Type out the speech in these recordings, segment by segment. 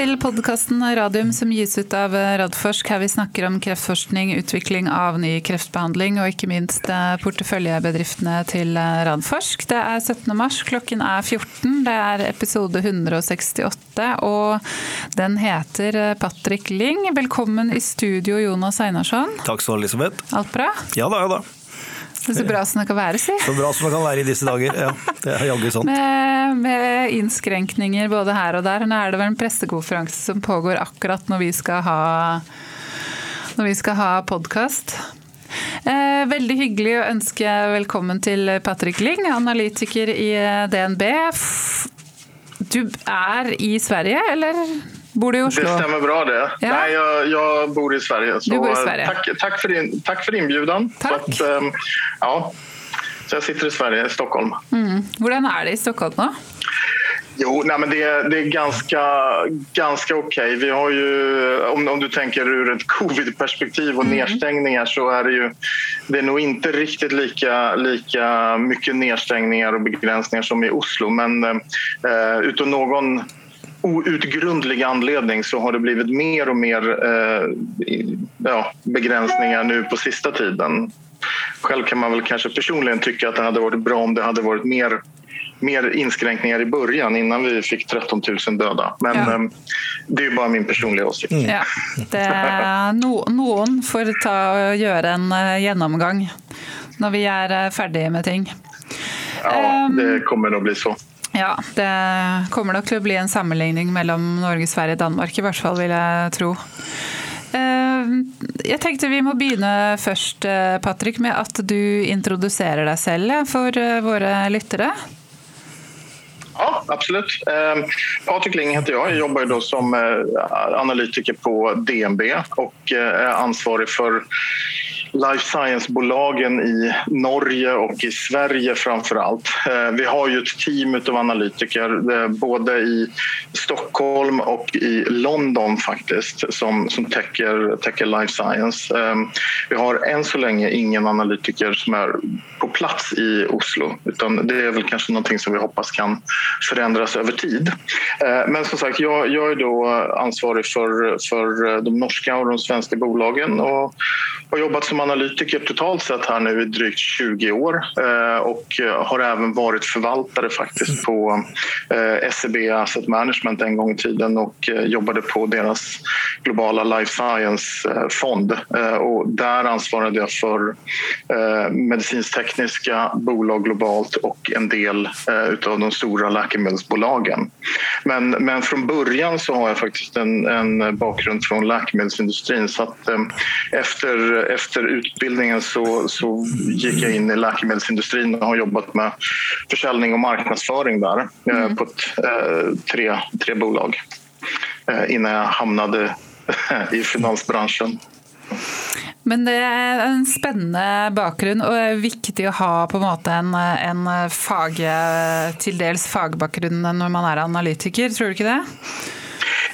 til podkasten Radium som gis ut av Radforsk, her vi snakker om kreftforskning, utvikling av ny kreftbehandling og ikke minst eh, porteføljebedriftene til eh, Radforsk. Det er 17. mars, klokken er 14. Det er episode 168, og den heter eh, Patrick Ling. Velkommen i studio, Jonas Einarsson. Skal du ha, Elisabeth. Alt bra? Ja da, ja da. Så bra som det kan være, si. Så bra som det kan være i disse dager. Ja, det er jaggu sant. Med, med, innskrenkninger både her og der. Nå er det vel en pressekonferanse som pågår akkurat når vi skal ha, når vi skal ha podkast. Eh, veldig hyggelig å ønske velkommen til Patrick Ling, analytiker i DNB. Du er i Sverige, eller? Bor du i Oslo? Det stämmer bra det. Ja. Nej, jag, jag, bor i Sverige. Så bor i Sverige. Tack, tack, för din, tack för inbjudan. Tack. Så, att, um, ja, så jag sitter i Sverige, i Stockholm. Mm. Hur är det i Stockholm då? Jo, nej, men det, det är ganska, ganska okej. Okay. Vi har ju, om, om du tänker ur ett covid-perspektiv och mm. nedstängningar så är det ju det är nog inte riktigt lika, lika mycket nedstängningar och begränsningar som i Oslo. Men eh, utav någon outgrundlig anledning så har det blivit mer och mer eh, ja, begränsningar nu på sista tiden. Själv kan man väl kanske personligen tycka att det hade varit bra om det hade varit mer, mer inskränkningar i början innan vi fick 13 000 döda. Men ja. eh, det är bara min personliga åsikt. Mm. Ja, det, no, någon får ta och göra en uh, genomgång när vi är uh, färdiga med ting. Ja, det ehm, kommer nog bli så. Ja, det kommer nok til å bli en sammenligning mellom Norge, Sverige og Danmark, i hvert fall, vil jeg tro. Eh, jeg tenkte vi må begynne først, eh, Patrick, med at du introduserer deg selv for eh, våre lyttere. Ja, absolut. Patrik Ling heter jag. Jag jobbar då som analytiker på DNB och är ansvarig för life science-bolagen i Norge och i Sverige framför allt. Eh, vi har ju ett team av analytiker eh, både i Stockholm och i London faktiskt som, som täcker, täcker life science. Eh, vi har än så länge ingen analytiker som är på plats i Oslo utan det är väl kanske någonting som vi hoppas kan förändras över tid. Men som sagt, jag, jag är då ansvarig för, för de norska och de svenska bolagen och har jobbat som analytiker totalt sett här nu i drygt 20 år eh, och eh, har även varit förvaltare faktiskt på eh, SEB Asset Management en gång i tiden och jobbade på deras globala life science-fond. Och där ansvarade jag för medicinstekniska bolag globalt och en del av de stora läkemedelsbolagen. Men, men från början så har jag faktiskt en, en bakgrund från läkemedelsindustrin så att efter, efter utbildningen så, så gick jag in i läkemedelsindustrin och har jobbat med försäljning och marknadsföring där eh, mm. på ett, eh, tre, tre bolag eh, innan jag hamnade i finansbranschen. Men det är en spännande bakgrund och det är viktigt att ha på en måte en, en fag, till dels fagbakgrund när man är analytiker, tror du inte det?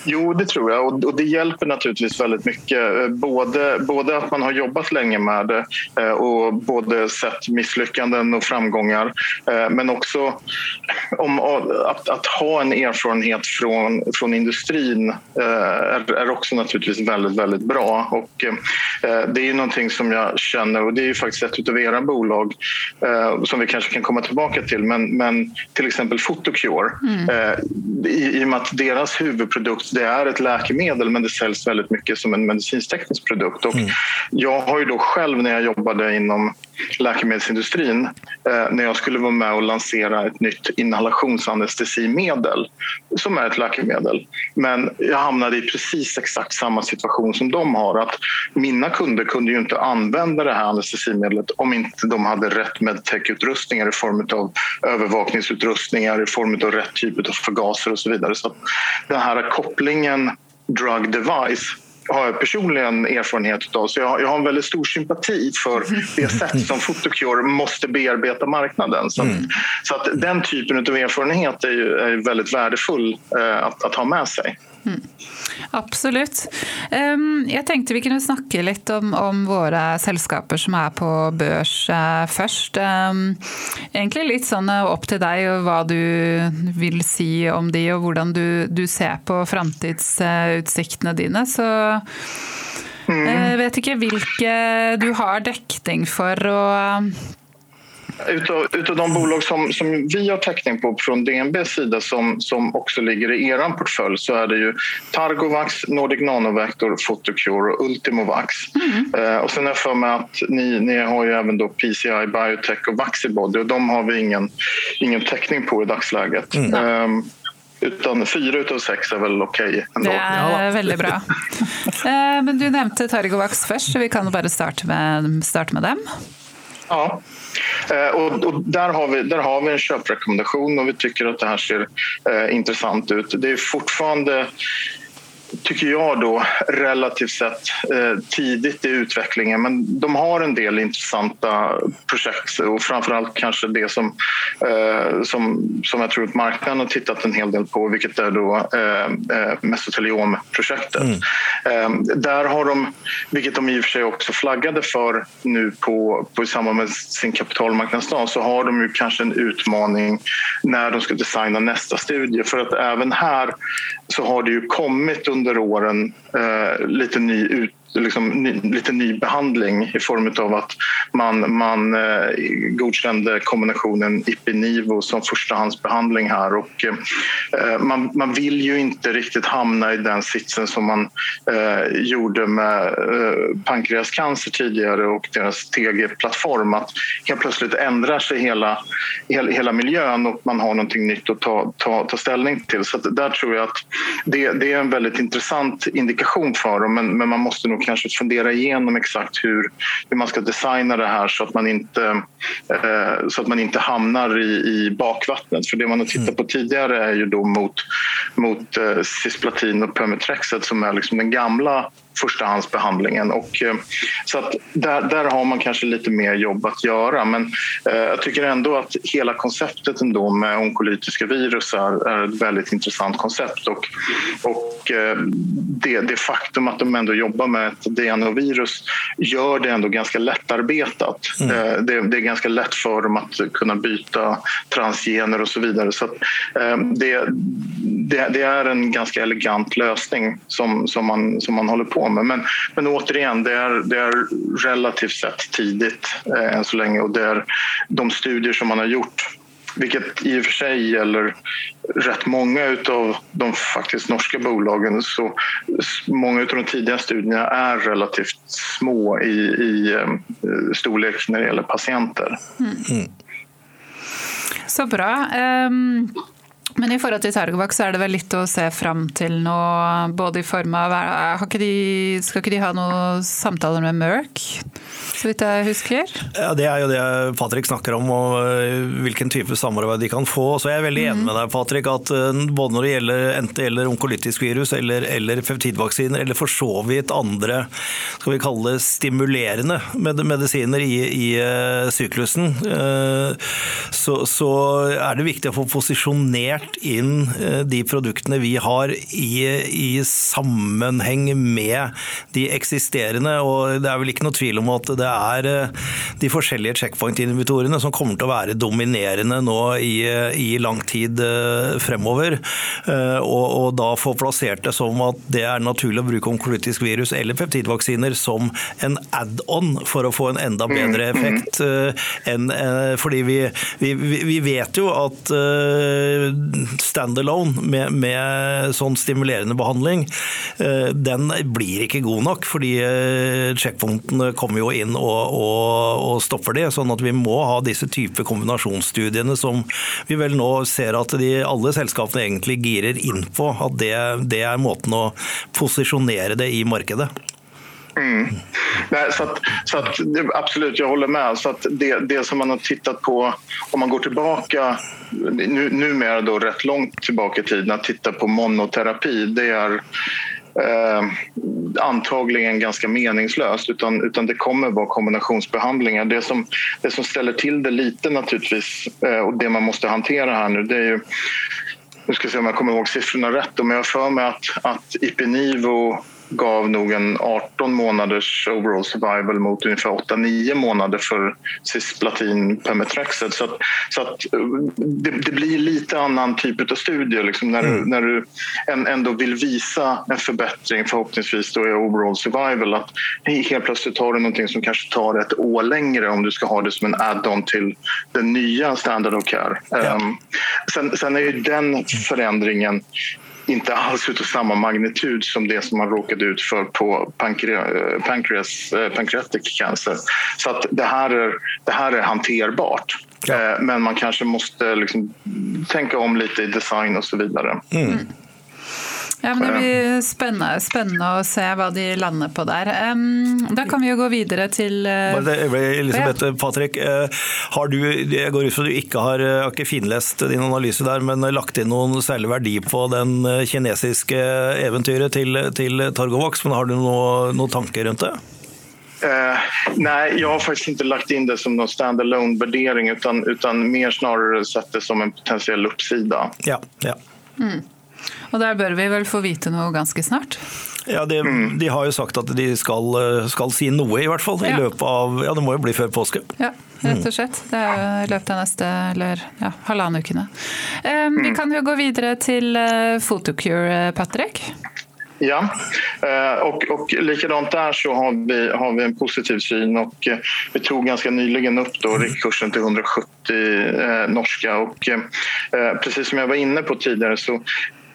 Jo, det tror jag och, och det hjälper naturligtvis väldigt mycket. Eh, både, både att man har jobbat länge med det eh, och både sett misslyckanden och framgångar eh, men också om, att, att ha en erfarenhet från, från industrin är, är också naturligtvis väldigt, väldigt bra. Och det är någonting som jag känner och det är ju faktiskt ett av era bolag som vi kanske kan komma tillbaka till men, men till exempel Photocure mm. i, i och med att deras huvudprodukt det är ett läkemedel men det säljs väldigt mycket som en medicinsk produkt. Och mm. Jag har ju då själv när jag jobbade inom läkemedelsindustrin eh, när jag skulle vara med och lansera ett nytt inhalationsanestesimedel som är ett läkemedel. Men jag hamnade i precis exakt samma situation som de har. Att mina kunder kunde ju inte använda det här anestesimedlet om inte de hade rätt medtech-utrustningar i form av övervakningsutrustningar, i form av rätt typ av förgaser och så vidare. Så den här kopplingen drug device har jag personligen erfarenhet av. Så jag, jag har en väldigt stor sympati för det sätt som Photocure måste bearbeta marknaden. Så, mm. så att den typen av erfarenhet är, ju, är väldigt värdefull eh, att, att, ha med sig. Mm. Absolutt. Um, jeg tenkte vi kunne snakke litt om, om, våre selskaper som er på børs uh, først. Um, egentlig litt sånn uh, opp til deg og hva du vil si om de, og hvordan du, du ser på framtidsutsiktene uh, dine. Så mm. jeg vet ikke hvilke du har dekning for. og Utav, utav de bolag som, som vi har täckning på från DNBs sida som, som också ligger i er portfölj så är det ju Targovax, Nordic Nanovector, Photocure och Ultimovax. Mm. Eh, och sen är jag för mig att ni, ni har ju även då PCI Biotech och Vaxibody och de har vi ingen, ingen täckning på i dagsläget. Mm. Eh, utan fyra utav sex är väl okej okay ändå. Det är väldigt bra. Eh, men du nämnde Targovax först, så vi kan bara starta med, starta med dem. Ja, eh, och, och, där, har vi, där har vi en köprekommendation och vi tycker att det här ser eh, intressant ut. Det är fortfarande tycker jag då, relativt sett eh, tidigt i utvecklingen. Men de har en del intressanta projekt och framförallt kanske det som, eh, som, som jag tror att marknaden har tittat en hel del på, vilket är då eh, mesoteliomprojektet. Mm. Där har de, vilket de i och för sig också flaggade för nu på, på i samband med sin kapitalmarknadsdag, så har de ju kanske en utmaning när de ska designa nästa studie. För att även här så har det ju kommit under åren eh, lite ny ut liksom, ny, lite ny behandling i form av att man, man eh, godkände kombinationen Ipinivo som förstahandsbehandling här. Och, eh, man, man vill ju inte riktigt hamna i den sitsen som man eh, gjorde med eh, pankreascancer tidigare och deras TG-plattform. Att helt plötsligt ändrar sig hela, hela, hela, miljön och man har någonting nytt att ta, ta, ta ställning till. Så där tror jag att det, det är en väldigt intressant indikation för dem men, men man måste nog kanske fundera igenom exakt hur, hur man ska designa det här så att man inte, eh, så att man inte hamnar i, i bakvattnet. För det man har tittat mm. på tidigare är ju då mot, mot eh, cisplatin och permetrexet som är liksom den gamla förstahandsbehandlingen. Och, eh, så att där, där har man kanske lite mer jobb att göra. Men eh, jag tycker ändå att hela konceptet ändå med onkolytiska virus är, är ett väldigt intressant koncept. Och, och eh, det, det faktum att de ändå jobbar med ett DNA-virus gör det ändå ganska lättarbetat. Mm. Det, det, är ganska lätt för dem att kunna byta transgener och så vidare. Så att, det, det, det, är en ganska elegant lösning som, som, man, som man håller på med. Men, men återigen, det är, det är relativt sett tidigt eh, än så länge och det är de studier som man har gjort vilket i och för sig gäller rätt många av de faktiskt norska bolagen. Så många av de tidiga studierna är relativt små i, i eh, storlek när det gäller patienter. Mm. mm. Så bra. Um... Men i forhold til Targovac så er det vel litt å se fram til nå, både i form av ikke de, Skal ikke de ha noen samtaler med Merck, så vidt jeg husker? Ja, Det er jo det Patrick snakker om, og eh, hvilken type samarbeid de kan få. Så jeg er veldig enig med deg, Patrick, at eh, både når det gjelder enten det gjelder onkolytisk virus eller, eller peptidvaksiner, eller for så vidt andre skal vi kalle det stimulerende medisiner i, i syklusen, så, så er det viktig å få posisjonert levert inn eh, de produktene vi har i, i, sammenheng med de eksisterende. og Det er vel ikke noe tvil om at det er eh, de forskjellige checkpoint-inhibitorene som kommer til å være dominerende nå i, i lang tid eh, fremover. Og, og, da få plassert det som at det er naturlig å bruke onkolytisk virus eller peptidvaksiner som en add-on for å få en enda bedre mm, mm. effekt. Enn, fordi vi, vi, vi vet jo at standalone med, med sånn stimulerende behandling, eh, den blir ikke god nok. Fordi eh, kommer jo inn og, og, og stopper det. Sånn at vi må ha disse type kombinasjonsstudiene som vi vel nå ser at de, alle selskapene egentlig girer inn på. At det, det er måten å posisjonere det i markedet. Mm. Nej, så att, så att, absolut, jag håller med. Så att det, det som man har tittat på, om man går tillbaka, nu, numera då rätt långt tillbaka i tiden, att titta på monoterapi, det är eh, antagligen ganska meningslöst utan, utan det kommer vara kombinationsbehandlingar. Det som, det som ställer till det lite naturligtvis eh, och det man måste hantera här nu det är ju nu ska jag se om jag kommer ihåg siffrorna rätt, men jag har för mig att, att Ipinivo gav nog en 18 månaders overall survival mot ungefär 8-9 månader för cisplatin permetrexet. Så, att, så att det, det, blir lite annan typ av studie liksom när, mm. du, när du ändå vill visa en förbättring förhoppningsvis då i overall survival. Att helt plötsligt har du någonting som kanske tar ett år längre om du ska ha det som en add-on till den nya standard of care. Ja. Um, sen, sen är ju den förändringen inte alls utav samma magnitud som det som man råkade ut för på pancreas, eh, pancreatic cancer. Så att det, här är, det här är hanterbart. Ja. Eh, men man kanske måste liksom tänka om lite i design och så vidare. Mm. Ja, men Det blir spennende, spennende å se hva de lander på der. Um, da kan vi jo gå videre til uh, Elisabeth, ja. Patrick, uh, har du, jeg går ut fra du ikke har, har ikke finlest din analyse der, men lagt inn noen særlig verdi på den kinesiske eventyret til, til Targovax. Men har du noen noe tanker rundt det? Uh, nej, jag har faktiskt inte lagt in det som någon standalone värdering utan, utan mer snarare sett det som en potentiell uppsida. Ja, ja. Mm. Og der bør vi vel få vite noe ganske snart? Ja, det, mm. De har jo sagt at de skal, skal, si noe, i hvert fall. I løpet av, ja, Det må jo bli før påske. Ja, rett og slett. Det er jo i løpet av neste eller ja, halvannen ukene. Um, vi kan jo gå videre til uh, Photocure, Patrick. Ja, och, och likadant där så har vi, har vi en positiv syn och vi tog ganska nyligen upp då riktkursen till 170 eh, norska och eh, precis som jag var inne på tidigare så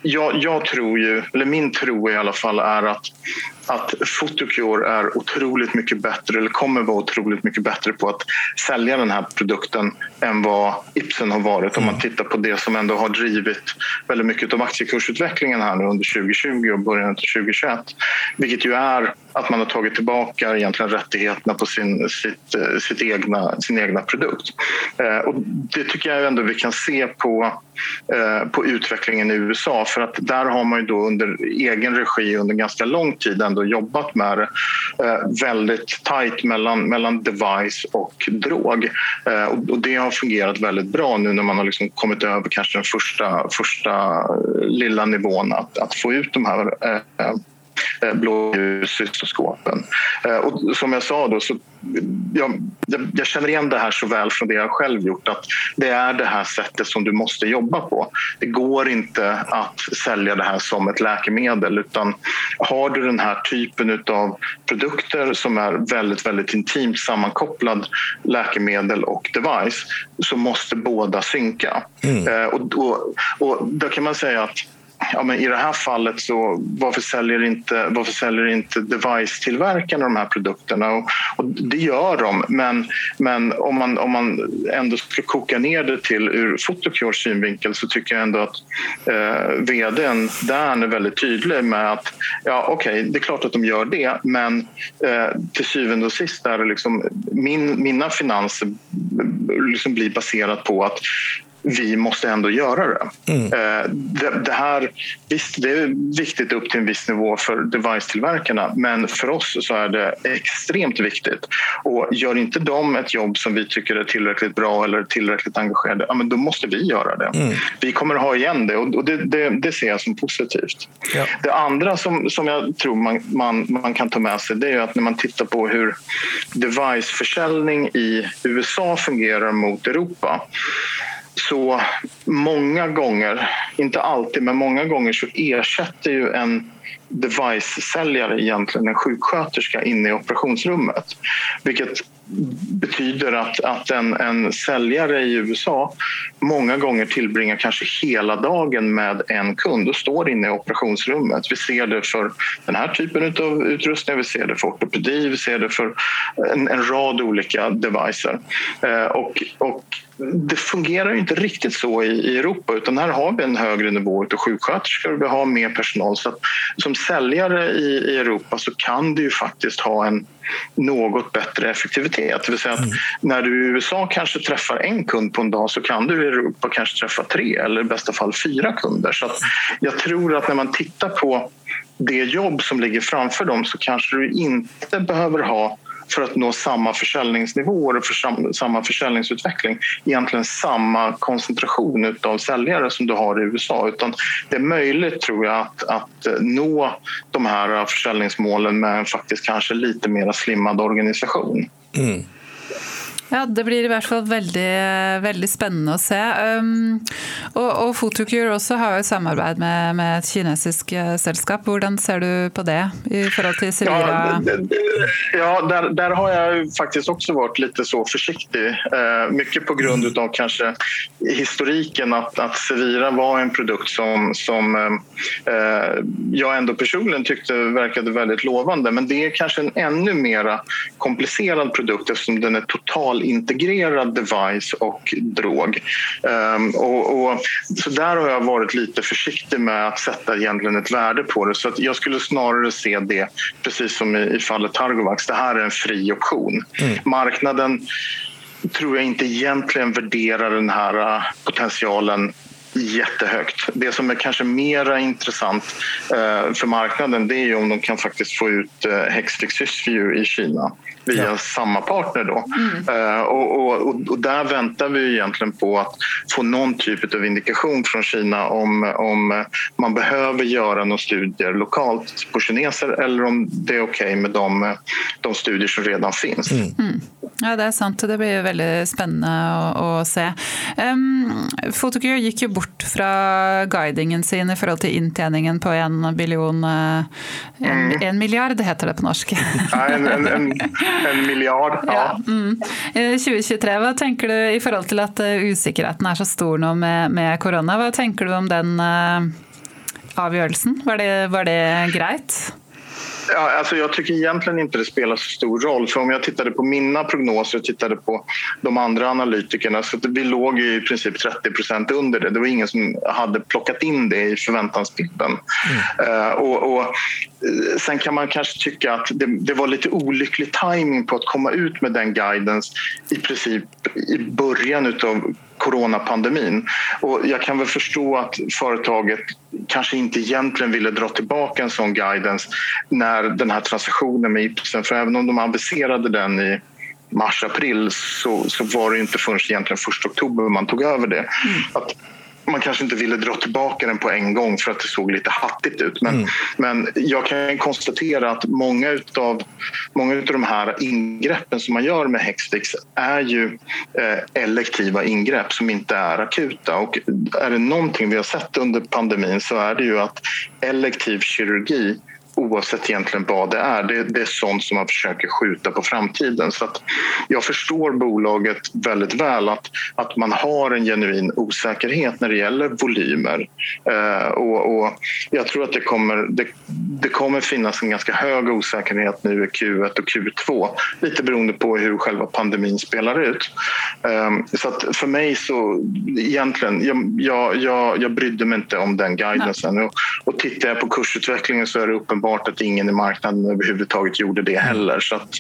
jag, jag, tror ju, eller min tro i alla fall är att, att Photocure är otroligt mycket bättre, eller kommer vara otroligt mycket bättre på att sälja den här produkten än vad Ipsen har varit om man mm. tittar på det som ändå har drivit väldigt mycket av aktiekursutvecklingen här nu under 2020 och början av 2021. Vilket ju är att man har tagit tillbaka egentligen rättigheterna på sin, sitt, eh, sitt egna, sin egna produkt. Eh, och det tycker jag ändå vi kan se på, eh, på utvecklingen i USA för att där har man ju då under egen regi under ganska lång tid ändå jobbat med det eh, väldigt tajt mellan, mellan device och drog. Eh, och det har fungerat väldigt bra nu när man har liksom kommit över kanske den första, första eh, lilla nivån att, att få ut de här Eh, blåljuscytoskopen. Eh, och som jag sa då, så jag, jag, känner igen det här så väl från det jag själv gjort att det är det här sättet som du måste jobba på. Det går inte att sälja det här som ett läkemedel utan har du den här typen av produkter som är väldigt, väldigt intimt sammankopplad läkemedel och device så måste båda synka. Mm. Eh, och, och, och då kan man säga att ja, men i det här fallet så varför säljer inte, varför säljer inte device-tillverkarna de här produkterna? Och, och, det gör de, men, men om, man, om man ändå ska koka ner det till ur Photocures synvinkel så tycker jag ändå att eh, vdn Dan är väldigt tydlig med att ja, okej, okay, det är klart att de gör det, men eh, till syvende och sist är det liksom min, mina finanser liksom blir baserat på att vi måste ändå göra det. Mm. Eh, det, det, här, visst, det är viktigt upp till en viss nivå för device-tillverkarna men för oss så är det extremt viktigt. Och gör inte de ett jobb som vi tycker är tillräckligt bra eller tillräckligt engagerade, ja, men då måste vi göra det. Mm. Vi kommer att ha igen det och det, det, det ser jag som positivt. Ja. Det andra som, som jag tror man, man, man kan ta med sig det är att när man tittar på hur device-försäljning i USA fungerar mot Europa så många gånger, inte alltid, men många gånger så ersätter ju en device-säljare egentligen en sjuksköterska inne i operationsrummet. Vilket betyder att, att en, en säljare i USA många gånger tillbringar kanske hela dagen med en kund och står inne i operationsrummet. Vi ser det för den här typen av utrustning, vi ser det för ortopedi, vi ser det för en, en rad olika devices. Eh, och, och det fungerar inte riktigt så i, Europa utan här har vi en högre nivå av sjuksköterskor och vi har mer personal. Så som säljare i, i Europa så kan du ju faktiskt ha en något bättre effektivitet. Det vill säga att mm. när du i USA kanske träffar en kund på en dag så kan du i Europa kanske träffa tre eller i bästa fall fyra kunder. Så jag tror att när man tittar på det jobb som ligger framför dem så kanske du inte behöver ha för att nå samma försäljningsnivåer och för samma försäljningsutveckling egentligen samma koncentration av säljare som du har i USA. Utan det är möjligt, tror jag, att, att eh, nå de här eh, försäljningsmålen med en faktiskt kanske lite mer slimmad organisation. Mm. Ja, Det blir i hvert fall veldig, veldig spennende å se. Um, og, og Photocure også har jo samarbeid med, med, et kinesisk eh, selskap. Hvordan ser du på det i forhold til Sevira? Ja, ja där, där, har jag faktiskt också varit lite så försiktig. Uh, mycket på grund av kanske historiken att, att Sevira var en produkt som, som uh, jag ändå personligen tyckte verkade väldigt lovande. Men det är kanske en ännu mer komplicerad produkt eftersom den är total integrerad device och drog. Um, och, och, så där har jag varit lite försiktig med att sätta egentligen ett värde på det. Så att jag skulle snarare se det, precis som i, i fallet Targovax, det här är en fri option. Mm. Marknaden tror jag inte egentligen värderar den här äh, potentialen jättehögt. Det som är kanske mer intressant uh, för marknaden det är om de kan faktiskt få ut Hexfix Sysview i Kina via ja. samma partner. Då. Mm. Uh, och, och, och, där väntar vi egentligen på att få någon typ av indikation från Kina om, om man behöver göra några studier lokalt på kineser eller om det är okej okay med de, de studier som redan finns. Mm. Ja, det är sant. Det blir väldigt spännande att, se. Um, Photocure gick ju bort från guidingen sin i förhållande till intjäningen på en biljon, en, mm. en miljard heter det på norska. Ja, en, en, en, en miljard, ja. ja mm. 2023, vad tänker du i förhållande till att osäkerheten är så stor nu med, med corona? Vad tänker du om den uh, avgörelsen? Var det, var det grejt? Ja, alltså jag tycker egentligen inte det spelar så stor roll. För om jag tittade på mina prognoser och tittade på de andra analytikerna så vi låg i princip 30 procent under det. Det var ingen som hade plockat in det i förväntansbilden. Mm. Uh, och, och, eh, sen kan man kanske tycka att det, det, var lite olycklig timing på att komma ut med den guidance i princip i början utav coronapandemin. Och jag kan väl förstå att företaget kanske inte egentligen ville dra tillbaka en sån guidance när den här transaktionen med Ipsen, för även om de aviserade den i mars, april så, så var det inte förrän egentligen 1 oktober man tog över det. Mm. Att man kanske inte ville dra tillbaka den på en gång för att det såg lite hattigt ut. Men, mm. men jag kan konstatera att många av många utav de här ingreppen som man gör med Hexfix är ju eh, elektiva ingrepp som inte är akuta. Och är det någonting vi har sett under pandemin så är det ju att elektiv kirurgi oavsett egentligen vad det är. Det, det, är sånt som man försöker skjuta på framtiden. Så jag förstår bolaget väldigt väl att, att man har en genuin osäkerhet när det gäller volymer. Eh, och, och, jag tror att det kommer, det, det, kommer finnas en ganska hög osäkerhet nu i Q1 och Q2 lite beroende på hur själva pandemin spelar ut. Eh, så för mig så egentligen, jag, jag, jag, jag brydde mig inte om den guidancen. Och, och tittar jag på kursutvecklingen så är det uppenbart uppenbart att ingen i marknaden överhuvudtaget gjorde det heller. Så att,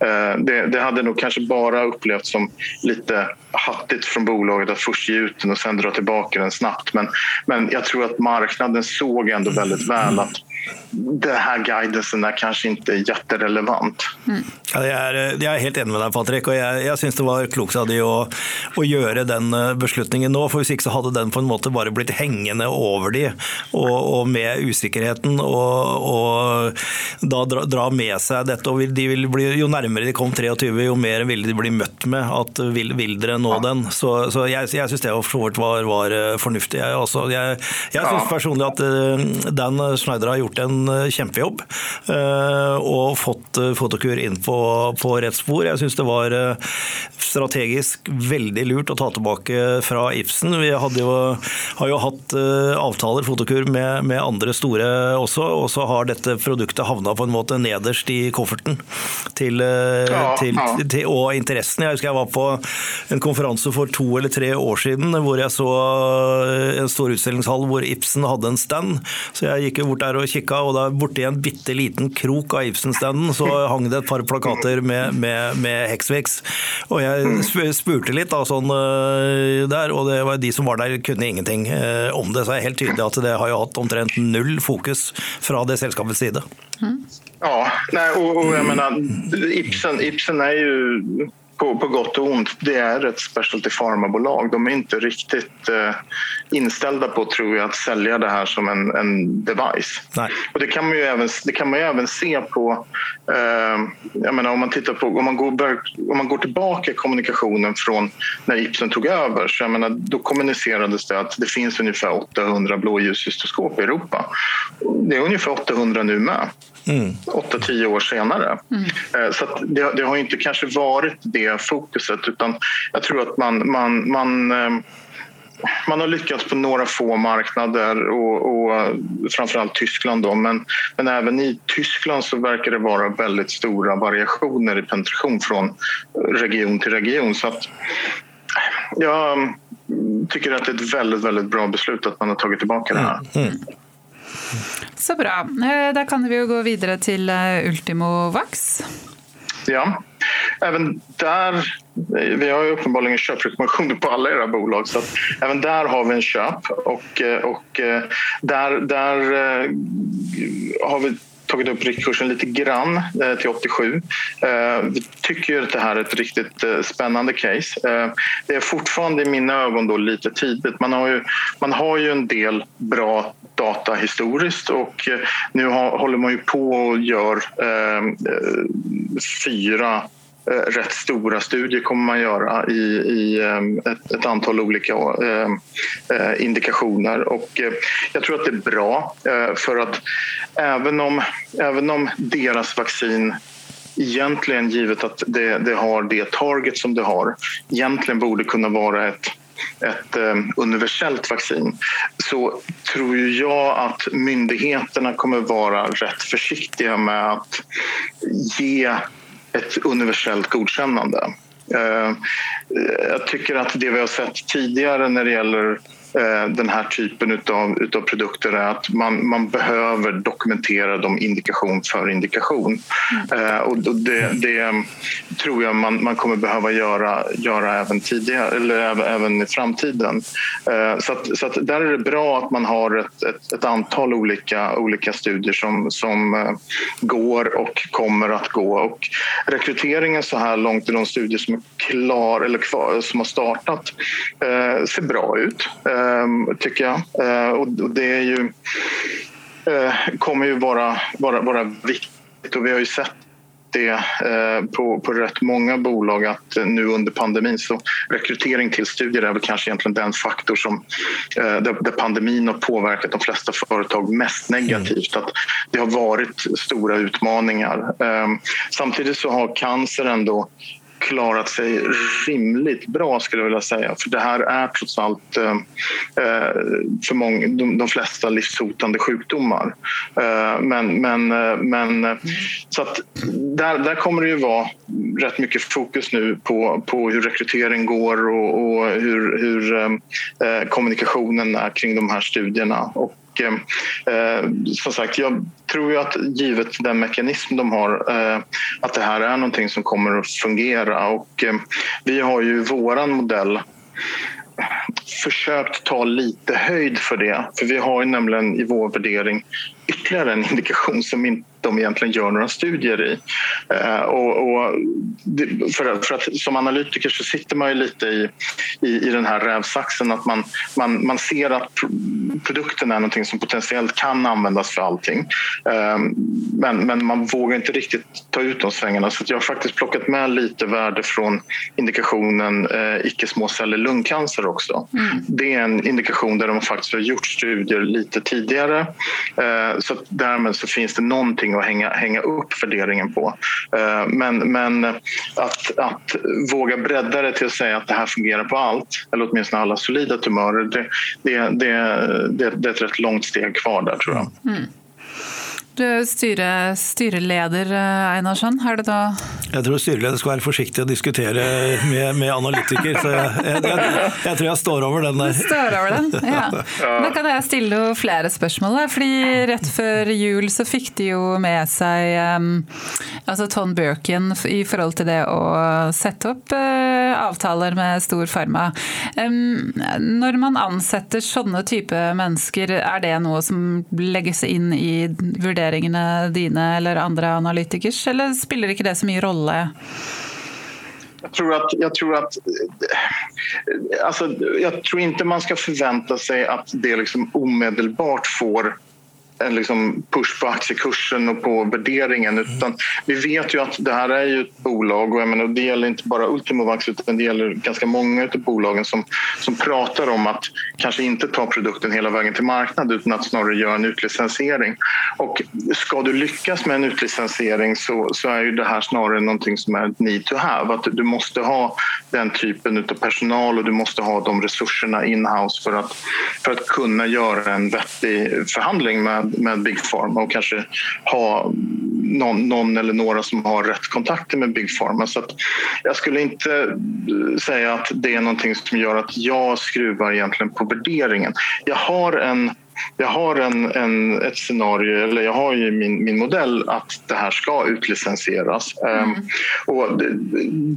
eh, det, det, hade nog kanske bara upplevts som lite hattigt från bolaget att först ge ut den och sen dra tillbaka den snabbt. Men, men jag tror att marknaden såg ändå väldigt väl att den här guidancen är kanske inte jätterelevant. Mm. Ja, jeg, er, jeg, er, helt enig med deg, Patrick. og Jeg, jeg syns det var klokt av de å, å, gjøre den eh, beslutningen Hvis ikke så hadde den på en måte bare blitt hengende over de, og, og med usikkerheten. Og, og da dra, dra, med seg dette. og de vil bli, Jo nærmere de kom 23, jo mer ville de bli møtt med at vil, vil dere nå den. Så, så jeg, jeg syns det var, var, eh, fornuftig. Jeg, også. jeg, jeg syns personlig at eh, Dan Schneider har gjort en en kjempejobb eh, og fått eh, Fotokur inn på, på rett spor. Jeg syns det var eh, strategisk veldig lurt å ta tilbake fra Ibsen. Vi jo, har jo hatt avtaler Fotokur med, med, andre store også, og så har dette produktet havna på en måte nederst i kofferten til, til, til, og interessen. Jeg husker jeg var på en konferanse for to eller tre år siden hvor jeg så en stor utstillingshall hvor Ibsen hadde en stand. Så jeg gikk bort der og kikka kikka, og da borti en bitte liten krok av Ibsen-standen så hang det et par plakater med, med, med Hexvix. Og jeg spurte litt da, sånn eh, der, og det var de som var der kunne ingenting eh, om det. Så er det helt tydelig at det har jo hatt omtrent null fokus fra det selskapets side. Mm. Ja, nej, och, och jag menar, Ibsen, Ibsen är ju på, på gott och ont, det är ett specialty pharma-bolag. De är inte riktigt eh, inställda på, tror jag, att sälja det här som en, en device. Nej. Och det kan man ju även, det kan man ju även se på... Eh, jag menar, om man tittar på... Om man, går, om man går tillbaka i kommunikationen från när Ipsen tog över så jag menar, då kommunicerades det att det finns ungefär 800 blåljuscystoskop i Europa. Det är ungefär 800 nu med. Mm. 8-10 år senare. Mm. Eh, så det, det, har inte kanske varit det fokuset utan jag tror att man, man, man eh, man har lyckats på några få marknader och, och framförallt Tyskland då, men, men även i Tyskland så verkar det vara väldigt stora variationer i penetration från region till region. Så att jag tycker att det är ett väldigt, väldigt bra beslut att man har tagit tillbaka det här. Mm. mm. Så bra. Eh, Då kan vi gå vidare till eh, Ultimo Vax. Ja, även där, eh, vi har ju uppenbarligen köprekommendationer på alla era bolag så att även där har vi en köp och, och där, där har vi tagit upp riktkursen lite grann eh, till 87. Eh, vi tycker att det här är ett riktigt eh, spännande case. Eh, det är fortfarande i mina ögon då lite tidigt. Man har ju, man har ju en del bra data historiskt och eh, nu håller man ju på och gör eh, fyra Eh, rätt stora studier kommer man göra i, i ehm, ett, ett, antal olika ehm, eh, indikationer. Och eh, jag tror att det är bra för att även om, även om deras vaccin egentligen, givet att det, det har det target som det har, egentligen borde kunna vara ett ett ehm, universellt vaccin så tror jag att myndigheterna kommer vara rätt försiktiga med att ge ett universellt godkännande. Eh, jag tycker att det vi har sett tidigare när det gäller Eh, den här typen utav, utav produkter är att man, man behöver dokumentera dem indikation för indikation. Mm. och det, det, tror jag man, man kommer behöva göra, göra även tidigare eller även i framtiden. Eh, så, att, så att där är det bra att man har ett, ett, ett antal olika, olika studier som, som eh, går och kommer att gå. Och rekryteringen så här långt i de studier som är klar eller kvar, som har startat ser bra ut. Ehm, tycker jag. Eh, och det är ju, eh, kommer ju vara, vara, vara viktigt och vi har ju sett det eh, på, på rätt många bolag att nu under pandemin så rekrytering till studier är väl kanske egentligen den faktor som där, där pandemin har påverkat de flesta företag mest negativt. Att det har varit stora utmaningar. Ehm, samtidigt så har cancer ändå klarat sig rimligt bra skulle jag vilja säga. För det här är trots allt eh, eh för många, de, de, flesta livshotande sjukdomar. Eh, men, men, eh, men mm. så att där, där kommer det ju vara rätt mycket fokus nu på, på hur rekrytering går och, och hur, hur eh, eh kommunikationen är kring de här studierna. Och Eh, eh, som sagt, jag tror ju att givet den mekanism de har eh, att det här är någonting som kommer att fungera och eh, vi har ju våran modell försökt ta lite höjd för det. För vi har ju nämligen i vår värdering ytterligare en indikation som inte de egentligen gör några studier i. Eh, och, och för, för, att som analytiker så sitter man ju lite i, i, i den här rävsaxen att man, man, man ser att produkten är någonting som potentiellt kan användas för allting. Eh, men, men man vågar inte riktigt ta ut de svängarna så jag har faktiskt plockat med lite värde från indikationen eh, icke-småcellig lungcancer också. Mm. Det är en indikation där de faktiskt har gjort studier lite tidigare eh, så därmed så finns det någonting att hänga, hänga upp värderingen på. Eh, men, men att, att våga bredda det till att säga att det här fungerar på allt, eller åtminstone alla solida tumörer, det, det, det, det, det är ett rätt långt steg kvar där tror jag. Mm. Du er styre, styreleder, Einarsson. Er det da Jeg tror styreleder skal være forsiktig å diskutere med, med analytiker, så jeg, jeg, jeg, jeg, tror jeg står over den der. Står over den, ja. Da kan jeg stille jo flere spørsmål. fordi Rett før jul så fikk de jo med seg um, altså Ton Birkin i forhold til det å sette opp uh, avtaler med stor farma. Um, når man ansetter sånne type mennesker, er det noe som legges inn i vurderingen vurderingene dine eller andre analytikers, eller spiller ikke det så mye rolle? Jag tror, att, jag, tror att, alltså, jag tror inte man ska förvänta sig att det liksom omedelbart får en liksom push på aktiekursen och på värderingen. Utan vi vet ju att det här är ju ett bolag och jag menar, det gäller inte bara Ultimovax utan det gäller ganska många av bolagen som, som pratar om att kanske inte ta produkten hela vägen till marknad utan att snarare göra en utlicensiering. Och ska du lyckas med en utlicensiering så, så är ju det här snarare någonting som är ett need to have. Att du måste ha den typen av personal och du måste ha de resurserna in-house för att, för att kunna göra en vettig förhandling med med, Big Pharma och kanske ha någon, någon, eller några som har rätt kontakter med Big Pharma. Så jag skulle inte eh, säga att det är någonting som gör att jag skruvar egentligen på värderingen. Jag har en jag har en, en, ett scenario, eller jag har ju min, min modell att det här ska utlicensieras. Mm. Um, och det,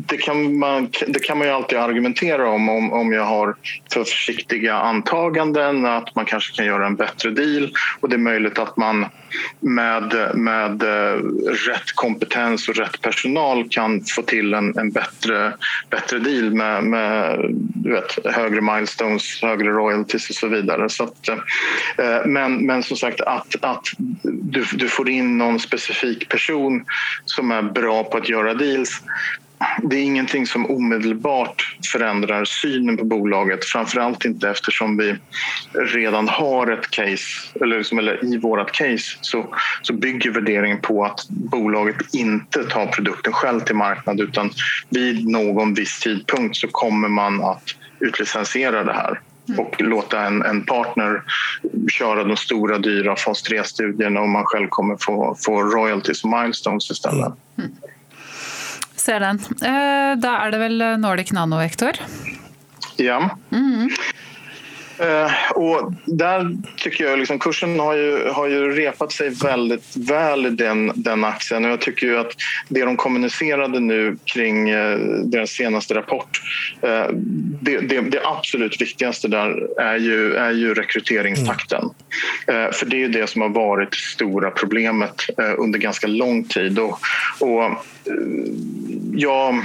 det, kan man, det kan man ju alltid argumentera om, om, om jag har för försiktiga antaganden, att man kanske kan göra en bättre deal och det är möjligt att man med, med eh, rätt kompetens och rätt personal kan få till en, en bättre, bättre deal med, med du vet, högre milestones, högre royalties och så vidare. Så att, eh, men, men som sagt att, att du, du får in någon specifik person som är bra på att göra deals det är ingenting som omedelbart förändrar synen på bolaget. Framförallt inte eftersom vi redan har ett case, eller, liksom, eller i vårt case så, så bygger värderingen på att bolaget inte tar produkten själv till marknad utan vid någon viss tidpunkt så kommer man att utlicensiera det här. Mm. och låta en, en, partner köra de stora dyra fas 3-studierna och man själv kommer få, få royalties och milestones istället. Mm. Ser den. Eh, då är det väl Nordic Nanovektor? Ja. Mm. Eh, och där tycker jag liksom kursen har ju, har ju repat sig väldigt väl i den, den aktien och jag tycker ju att det de kommunicerade nu kring eh, deras senaste rapport eh, det, det, det, absolut viktigaste där är ju, är ju rekryteringstakten. Mm. För det är ju det som har varit det stora problemet eh, under ganska lång tid. Och, och eh, ja,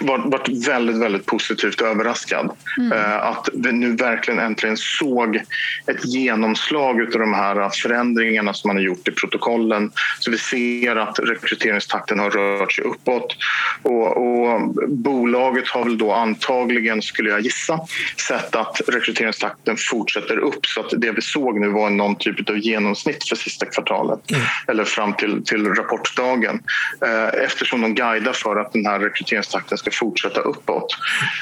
varit väldigt, väldigt positivt överraskad. Mm. Eh, att vi nu verkligen äntligen såg ett genomslag av de här förändringarna som man har gjort i protokollen. Så vi ser att rekryteringstakten har rört sig uppåt. Och, och bolaget har väl då antagligen, skulle jag gissa, sett att rekryteringstakten fortsätter upp. Så att det vi såg nu var någon typ av genomsnitt för sista kvartalet mm. eller fram till, till rapportdagen. Eh, eftersom de guidar för att den här rekryteringstakten ska fortsätta uppåt.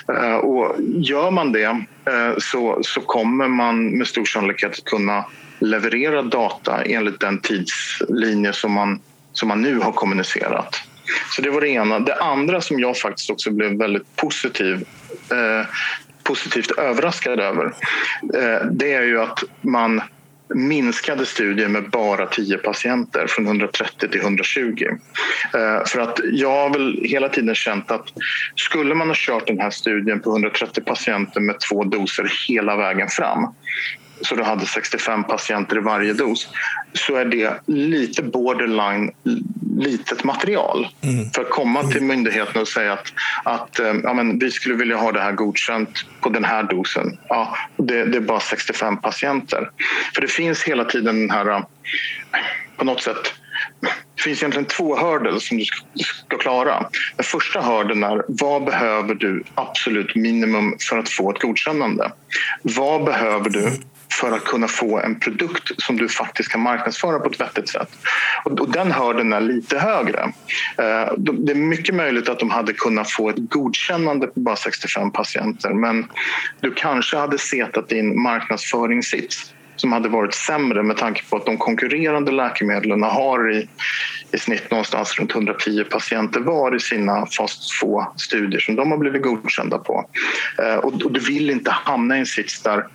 Eh, och gör man det eh, så, så kommer man med stor sannolikhet att kunna leverera data enligt den tidslinje som man, som man nu har kommunicerat. Så det var det ena. Det andra som jag faktiskt också blev väldigt positiv eh, positivt överraskad över eh, det är ju att man minskade studien med bara 10 patienter från 130 till 120. Eh, för att jag har väl hela tiden känt att skulle man ha kört den här studien på 130 patienter med två doser hela vägen fram så du hade 65 patienter i varje dos så är det lite borderline litet material mm. för att komma till myndigheten och säga att, att eh, ja, men vi skulle vilja ha det här godkänt på den här dosen. Ja, det, det är bara 65 patienter. För det finns hela tiden den här, på något sätt det finns egentligen två hurdles som du ska klara. Den första hörden är vad behöver du absolut minimum för att få ett godkännande? Vad behöver du för att kunna få en produkt som du faktiskt kan marknadsföra på ett vettigt sätt. Och, den hörden är lite högre. Eh, det är mycket möjligt att de hade kunnat få ett godkännande på bara 65 patienter men du kanske hade setat din marknadsföringssits som hade varit sämre med tanke på att de konkurrerande läkemedlen har i, i snitt någonstans runt 110 patienter var i sina fas 2-studier som de har blivit godkända på. Eh, och, och du vill inte hamna i en sits där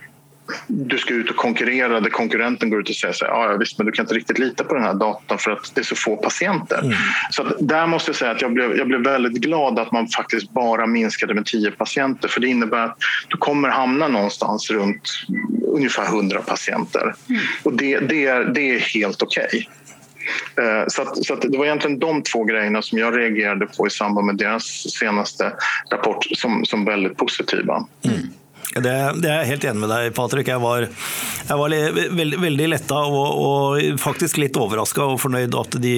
du ska ut och konkurrera där konkurrenten går ut och säger så här, ja visst men du kan inte riktigt lita på den här datan för att det är så få patienter. Mm. Så där måste jag säga att jag blev, jag blev väldigt glad att man faktiskt bara minskade med 10 patienter för det innebär att du kommer hamna någonstans runt ungefär 100 patienter. Mm. Och det, det, är, det är helt okej. Okay. Eh, så, att, så att det var egentligen de två grejerna som jag reagerade på i samband med deras senaste rapport som, som väldigt positiva. Mm. Det, det, er jeg helt enig med deg, Patrick. Jeg var, jeg var veldig, veldig letta og, og, faktisk litt overraska og fornøyd at de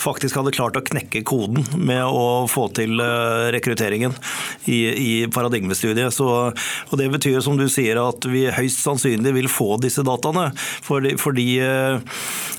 faktisk hadde klart å knekke koden med å få til eh, rekrutteringen i, i paradigmestudiet. Så, og det betyr som du sier at vi høyst sannsynlig vil få disse dataene. Fordi, fordi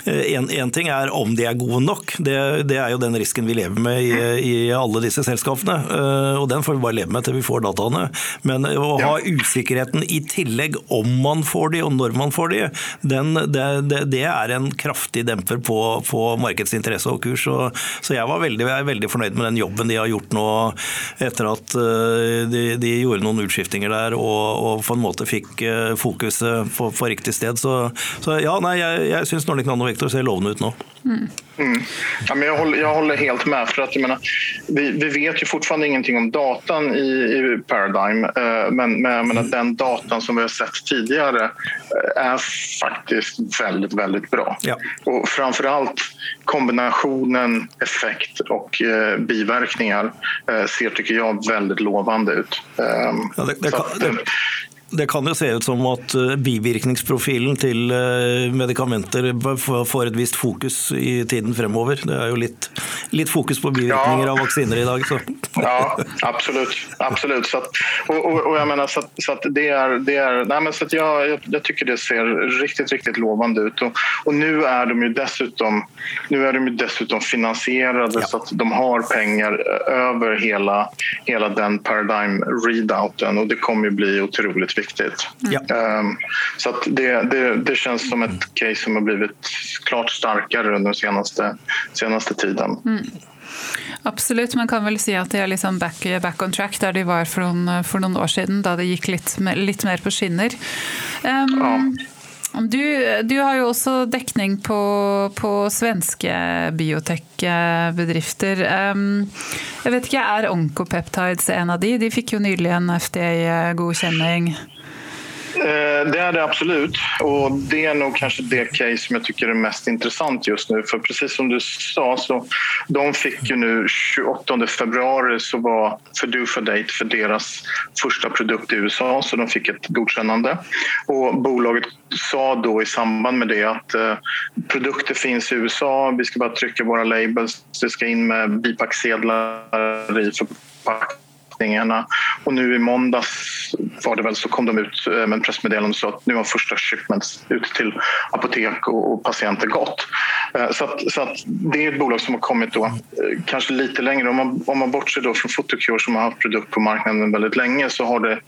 en, en, ting er om de er gode nok, det, det, er jo den risken vi lever med i, i alle disse selskapene. Eh, og den får vi bare leve med til vi får dataene. Men å ha usikkerhet treffsikkerheten i tillegg om man får de og når man får de, den, det, det, det, er en kraftig demper på, på markedets interesse og kurs. Og, så jeg var veldig, jeg er veldig fornøyd med den jobben de har gjort nå etter at eh, de, de gjorde noen utskiftinger der og, og, på en måte fikk eh, fokuset på, på riktig sted. Så, så ja, nei, jeg, jeg syns Nordic Nano Vector ser lovende ut nå. Mm. Mm. Ja, men jag, håller, jag håller helt med. för att jag menar, vi, vi vet ju fortfarande ingenting om datan i, i Paradigm eh, men, men jag menar, den datan som vi har sett tidigare eh, är faktiskt väldigt, väldigt bra. Ja. Och framförallt kombinationen effekt och eh, biverkningar eh, ser, tycker jag, väldigt lovande ut. Ehm, ja, det, det, det kan jo se ut som at eh, bivirkningsprofilen til eh, medikamenter får et visst fokus i tiden fremover. Det er jo litt, litt fokus på bivirkninger ja. av vaksiner i dag. Så. Ja, absolut. absolut. Så att, och, och, och, jag menar, så så att det är, det är, nej men så att jag, jag, jag, tycker det ser riktigt, riktigt lovande ut. Och, och, nu är de ju dessutom, nu är de ju dessutom finansierade ja. så att de har pengar över hela, hela den paradigm readouten och det kommer ju bli otroligt viktigt. Ja. Um, så att det, det, det känns som ett case som har blivit klart starkare under den senaste, senaste tiden. Mm. Absolutt, man kan vel si at de er liksom back, back on track der de var for noen, for noen år siden, da det gikk litt, litt mer på skinner. Um, ja. Du, du, har jo også dekning på, på svenske biotekbedrifter. Um, ehm, jeg vet ikke, Er Oncopeptides en av de? De fikk jo nylig en FDA-godkjenning. Eh, det är det absolut. Och det är nog kanske det case som jag tycker är mest intressant just nu. För precis som du sa, så de fick ju nu 28 februari så var Fedufa Date för deras första produkt i USA, så de fick ett godkännande. Och bolaget sa då i samband med det att eh, produkter finns i USA, vi ska bara trycka våra labels, det ska in med bipacksedlar i förpackning förpackningarna. Och nu i måndags var det väl så kom de ut eh, med en pressmeddelande och sa att nu har första shipments ut till apotek och, patienter gått. Eh, så, att, så att det är ett bolag som har kommit då eh, kanske lite längre. Om man, om man bortser då från Photocure som har haft produkt på marknaden väldigt länge så har det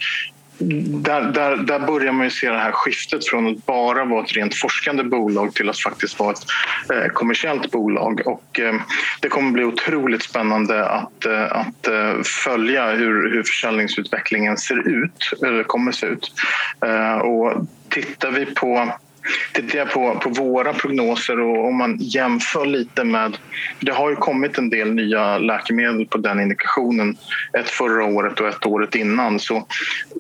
där, där, där börjar man ju se det här skiftet från att bara vara ett rent forskande bolag till att faktiskt vara ett eh, kommersiellt bolag. Och, eh, det kommer bli otroligt spännande att, eh, att eh, följa hur, hur försäljningsutvecklingen ser ut, eller kommer se ut. Eh, och tittar vi på tittar jag på, på våra prognoser och om man jämför lite med... Det har ju kommit en del nya läkemedel på den indikationen. Ett förra året och ett året innan. Så,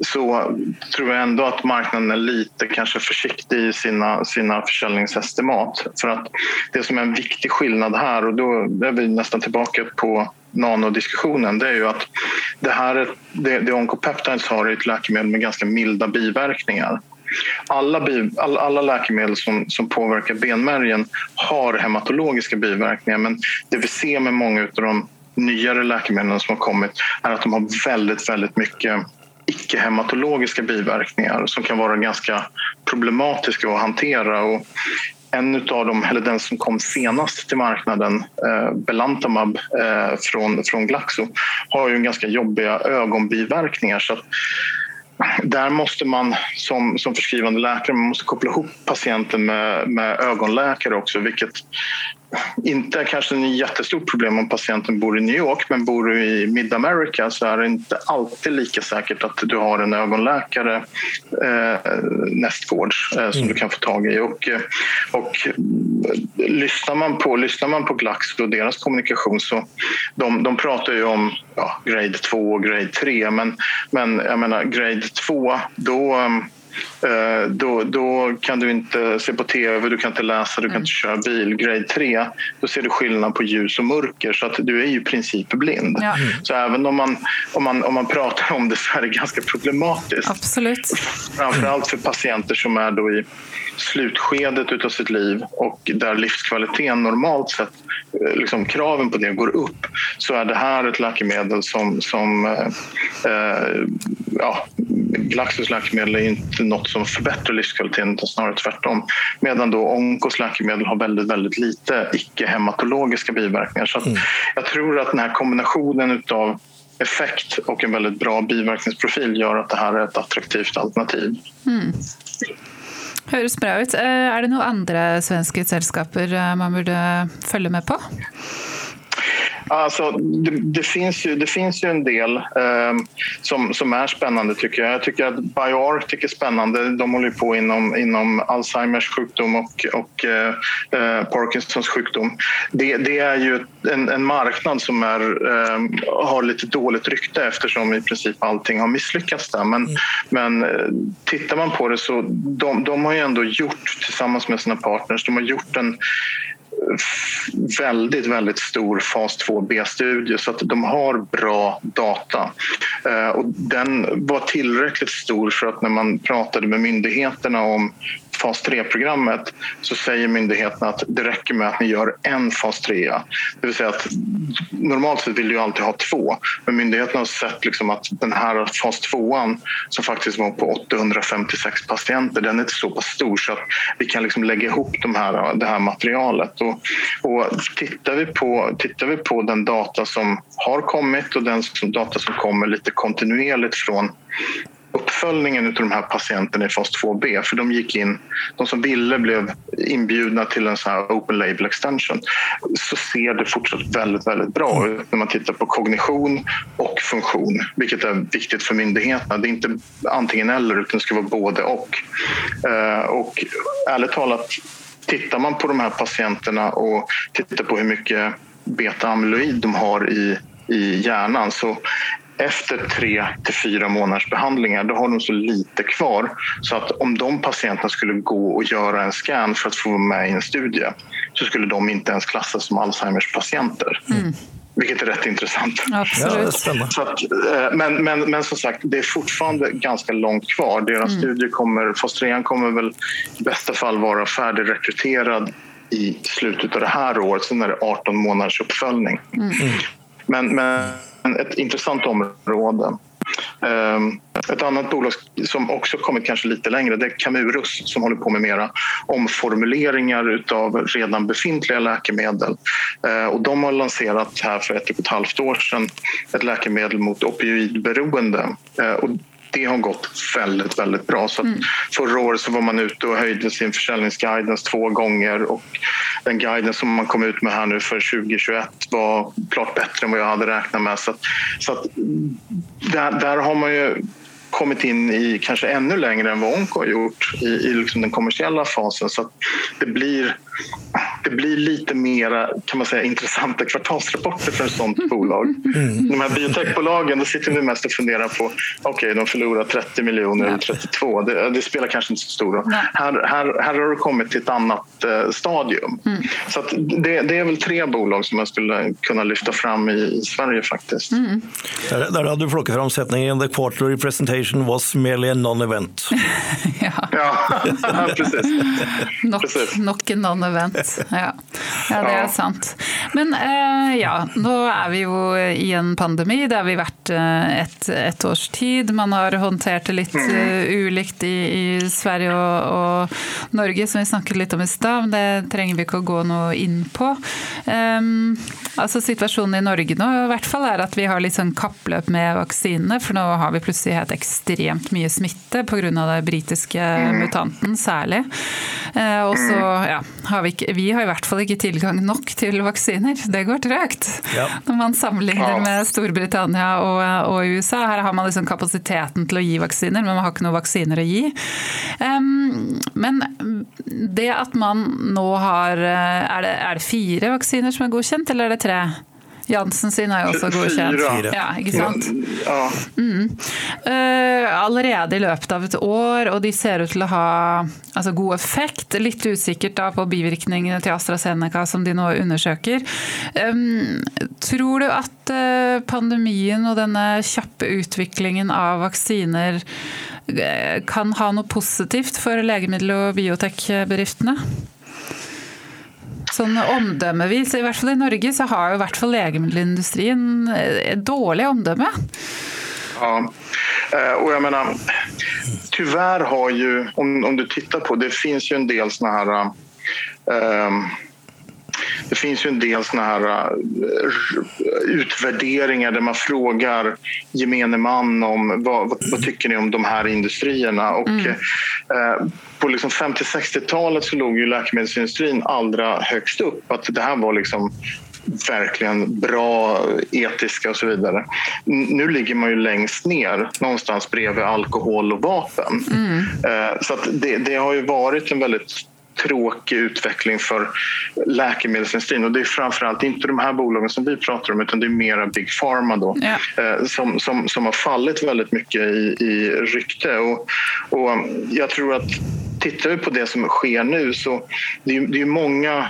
så tror jag ändå att marknaden är lite kanske försiktig i sina, sina försäljningsestimat. För att det som är en viktig skillnad här, och då är vi nästan tillbaka på nanodiskussionen det är ju att det här det, det Oncopeptides har är ett läkemedel med ganska milda biverkningar. Alla, bi, all, alla läkemedel som, som påverkar benmärgen har hematologiska biverkningar men det vi ser med många av de nyare läkemedlen som har kommit är att de har väldigt, väldigt mycket icke-hematologiska biverkningar som kan vara ganska problematiska att hantera. Och en av dem, eller den som kom senast till marknaden, eh, Belantamab eh, från, från Glaxo, har ju ganska jobbiga ögonbiverkningar. Så där måste man som, som förskrivande läkare man måste koppla ihop patienten med, med ögonläkare också vilket inte kanske ett jättestort problem om patienten bor i New York men bor du i Mid-America så är det inte alltid lika säkert att du har en ögonläkare eh, nästgårds eh, som mm. du kan få tag i. Och, eh, och lyssnar, man på, lyssnar man på Glaxo och deras kommunikation så de, de pratar ju om ja, grade 2 och grade 3 men, men jag menar grade 2 då Eh, då, då kan du inte se på tv, du kan inte läsa, du kan inte köra bil. Grade 3, då ser du skillnad på ljus och mörker så att du är ju i princip blind. Ja. Så även om man, om, man, om man pratar om det så är det ganska problematiskt. Absolut. Framförallt för patienter som är då i slutskedet av sitt liv och där livskvaliteten normalt sett Eh, liksom, kraven på det går upp så är det här ett läkemedel som, som eh, eh, ja, Glaxus läkemedel är inte något som förbättrar livskvaliteten utan snarare tvärtom. Medan då Onkos läkemedel har väldigt, väldigt lite icke-hematologiska biverkningar. Så mm. jag tror att den här kombinationen av effekt och en väldigt bra biverkningsprofil gör att det här är ett attraktivt alternativ. Mm. Høres bra ut. Eh, er det noen andre svenske selskaper eh, man burde følge med på? Alltså, det, det, finns ju, det finns ju en del eh, som, som är spännande tycker jag. Jag tycker att BioArctic är spännande. De håller på inom, inom Alzheimers sjukdom och, och eh, eh, Parkinsons sjukdom. Det, det är ju en, en, marknad som är, eh, har lite dåligt rykte eftersom i princip allting har misslyckats där. Men, mm. men eh, tittar man på det så de, de har ju ändå gjort tillsammans med sina partners, de har gjort en väldigt, väldigt stor fas 2B-studie så att de har bra data. Eh, och den var tillräckligt stor för att när man pratade med myndigheterna om fas 3-programmet så säger myndigheterna att det räcker med att ni gör en fas 3. Det vill säga att normalt sett vill du alltid ha två men myndigheterna har sett liksom att den här fas 2 som faktiskt var på 856 patienter den är inte så pass stor så att vi kan liksom lägga ihop de här, det här materialet. Och, och tittar, vi på, tittar vi på den data som har kommit och den data som kommer lite kontinuerligt från uppföljningen av de här patienterna i fas 2B. För de gick in, de som ville blev inbjudna till en sån här open label extension. Så ser det fortsatt väldigt, väldigt bra ut när man tittar på kognition och funktion. Vilket är viktigt för myndigheterna. Det är inte antingen eller utan det ska vara både och. Eh, och ärligt talat, tittar man på de här patienterna och tittar på hur mycket beta-amyloid de har i i hjärnan så efter tre till fyra månaders behandlingar då har de så lite kvar så att om de patienterna skulle gå och göra en scan för att få vara med i en studie så skulle de inte ens klassas som Alzheimers patienter. Mm. Vilket är rätt intressant. Absolut. Ja, att, eh, men, men, men som sagt, det är fortfarande ganska långt kvar. Deras mm. studie kommer, fas kommer väl i bästa fall vara färdigrekryterad i slutet av det här året. Sen är det 18 månaders uppföljning. Mm. Men, men ett intressant område. Ehm, ett annat bolag som också kommit kanske lite längre det är Camurus som håller på med mera omformuleringar av redan befintliga läkemedel. Ehm, och de har lanserat här för ett och ett halvt år sedan ett läkemedel mot opioidberoende. Ehm, och det har gått väldigt, väldigt bra. Så mm. Förra året så var man ute och höjde sin försäljningsguidance två gånger och den guiden som man kom ut med här nu för 2021 var klart bättre än vad jag hade räknat med. Så, att, så att där, där har man ju kommit in i kanske ännu längre än vad Onko har gjort i, i liksom den kommersiella fasen. Så det blir, det blir lite mer kan man säga, intressanta kvartalsrapporter för ett sånt bolag. Mm. De här biotechbolagen, då sitter vi mest och funderar på okej, okay, de förlorar 30 miljoner eller 32. Det, det, spelar kanske inte så stor roll. Här, här, här har det kommit till ett annat eh, stadium. Mm. Så det, det, är väl tre bolag som jag skulle kunna lyfta fram i, i Sverige faktiskt. Mm. Där, där hade du plockat fram sättningen the quarterly presentation was merely a non-event. ja. ja, precis. Nok, nok en non-event. Ja, ja det er sant. Men eh, ja, nå er vi jo i en pandemi. Det har vi vært eh, et, et, års tid. Man har håndtert det litt uh, ulikt i, i Sverige og, og, Norge, som vi snakket litt om i stad. Men det trenger vi ikke å gå noe inn på. Um, altså Situasjonen i Norge nå i hvert fall er at vi har litt sånn kappløp med vaksinene. For nå har vi plutselig hatt ekstremt mye smitte pga. den britiske mm. mutanten særlig. Uh, og så ja, har vi ikke vi har i hvert fall ikke tilgang nok til vaksiner. Det går trøgt ja. når man sammenligner med Storbritannia og, og, USA. Her har man liksom kapasiteten til å gi vaksiner, men man har ikke noen vaksiner å gi. Um, men det at man nå har er det, er det fire vaksiner som er godkjent, eller er det tre? Jansen sin er jo også godkjent. Fire. Ja, ikke sant? Ja. Mm. Uh, allerede i løpet av et år, og de ser ut til å ha altså, god effekt. Litt usikkert da på bivirkningene til AstraZeneca som de nå undersøker. Um, tror du at uh, pandemien og denne kjappe utviklingen av vaksiner uh, kan ha noe positivt for legemiddel- og biotekbedriftene? Sånn omdømmevis, i hvert fall i Norge, så har jo i hvert fall legemiddelindustrien eh, dårlig omdømme. Ja, eh, och jag menar, tyvärr har ju, om, om du tittar på, det finns ju en del såna här um, det finns ju en del såna här uh, utvärderingar där man frågar gemene man om vad, vad, vad tycker ni om de här industrierna? Och, mm. uh, på liksom 50-60-talet så låg ju läkemedelsindustrin allra högst upp. Att det här var liksom verkligen bra, etiska och så vidare. Nu ligger man ju längst ner, någonstans bredvid alkohol och vapen. Mm. Uh, så det, det, har ju varit en väldigt tråkig utveckling för läkemedelsindustrin. Och det är framförallt inte de här bolagen som vi pratar om utan det är mera Big Pharma då. Eh, som, som, som har fallit väldigt mycket i, i rykte. Och, och jag tror att tittar vi på det som sker nu så det är det är många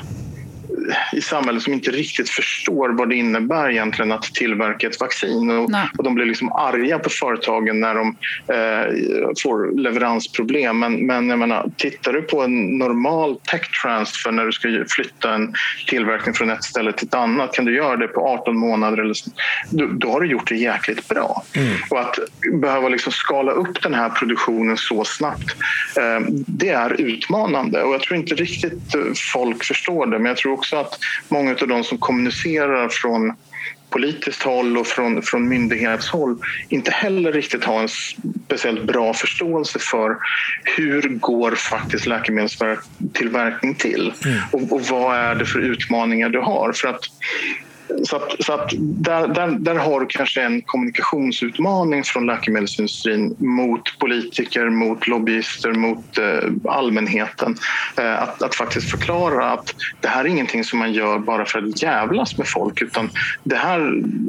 i samhället som inte riktigt förstår vad det innebär egentligen att tillverka ett vaccin. Och, och de blir liksom arga på företagen när de eh, får leveransproblem. Men, men jag menar, tittar du på en normal tech transfer när du ska flytta en tillverkning från ett ställe till ett annat, kan du göra det på 18 månader? Eller, då, då har du gjort det jäkligt bra. Mm. Och att behöva liksom skala upp den här produktionen så snabbt, eh, det är utmanande. Och jag tror inte riktigt folk förstår det, men jag tror också att många av de som kommunicerar från politiskt håll och från, från myndighetshåll inte heller riktigt har en speciellt bra förståelse för hur går faktiskt läkemedelstillverkning till mm. och, och vad är det för utmaningar du har. För att så att, så att där, där, där, har du kanske en kommunikationsutmaning från läkemedelsindustrin mot politiker, mot lobbyister, mot eh, allmänheten. Eh, att, att faktiskt förklara att det här är ingenting som man gör bara för att jävlas med folk utan det här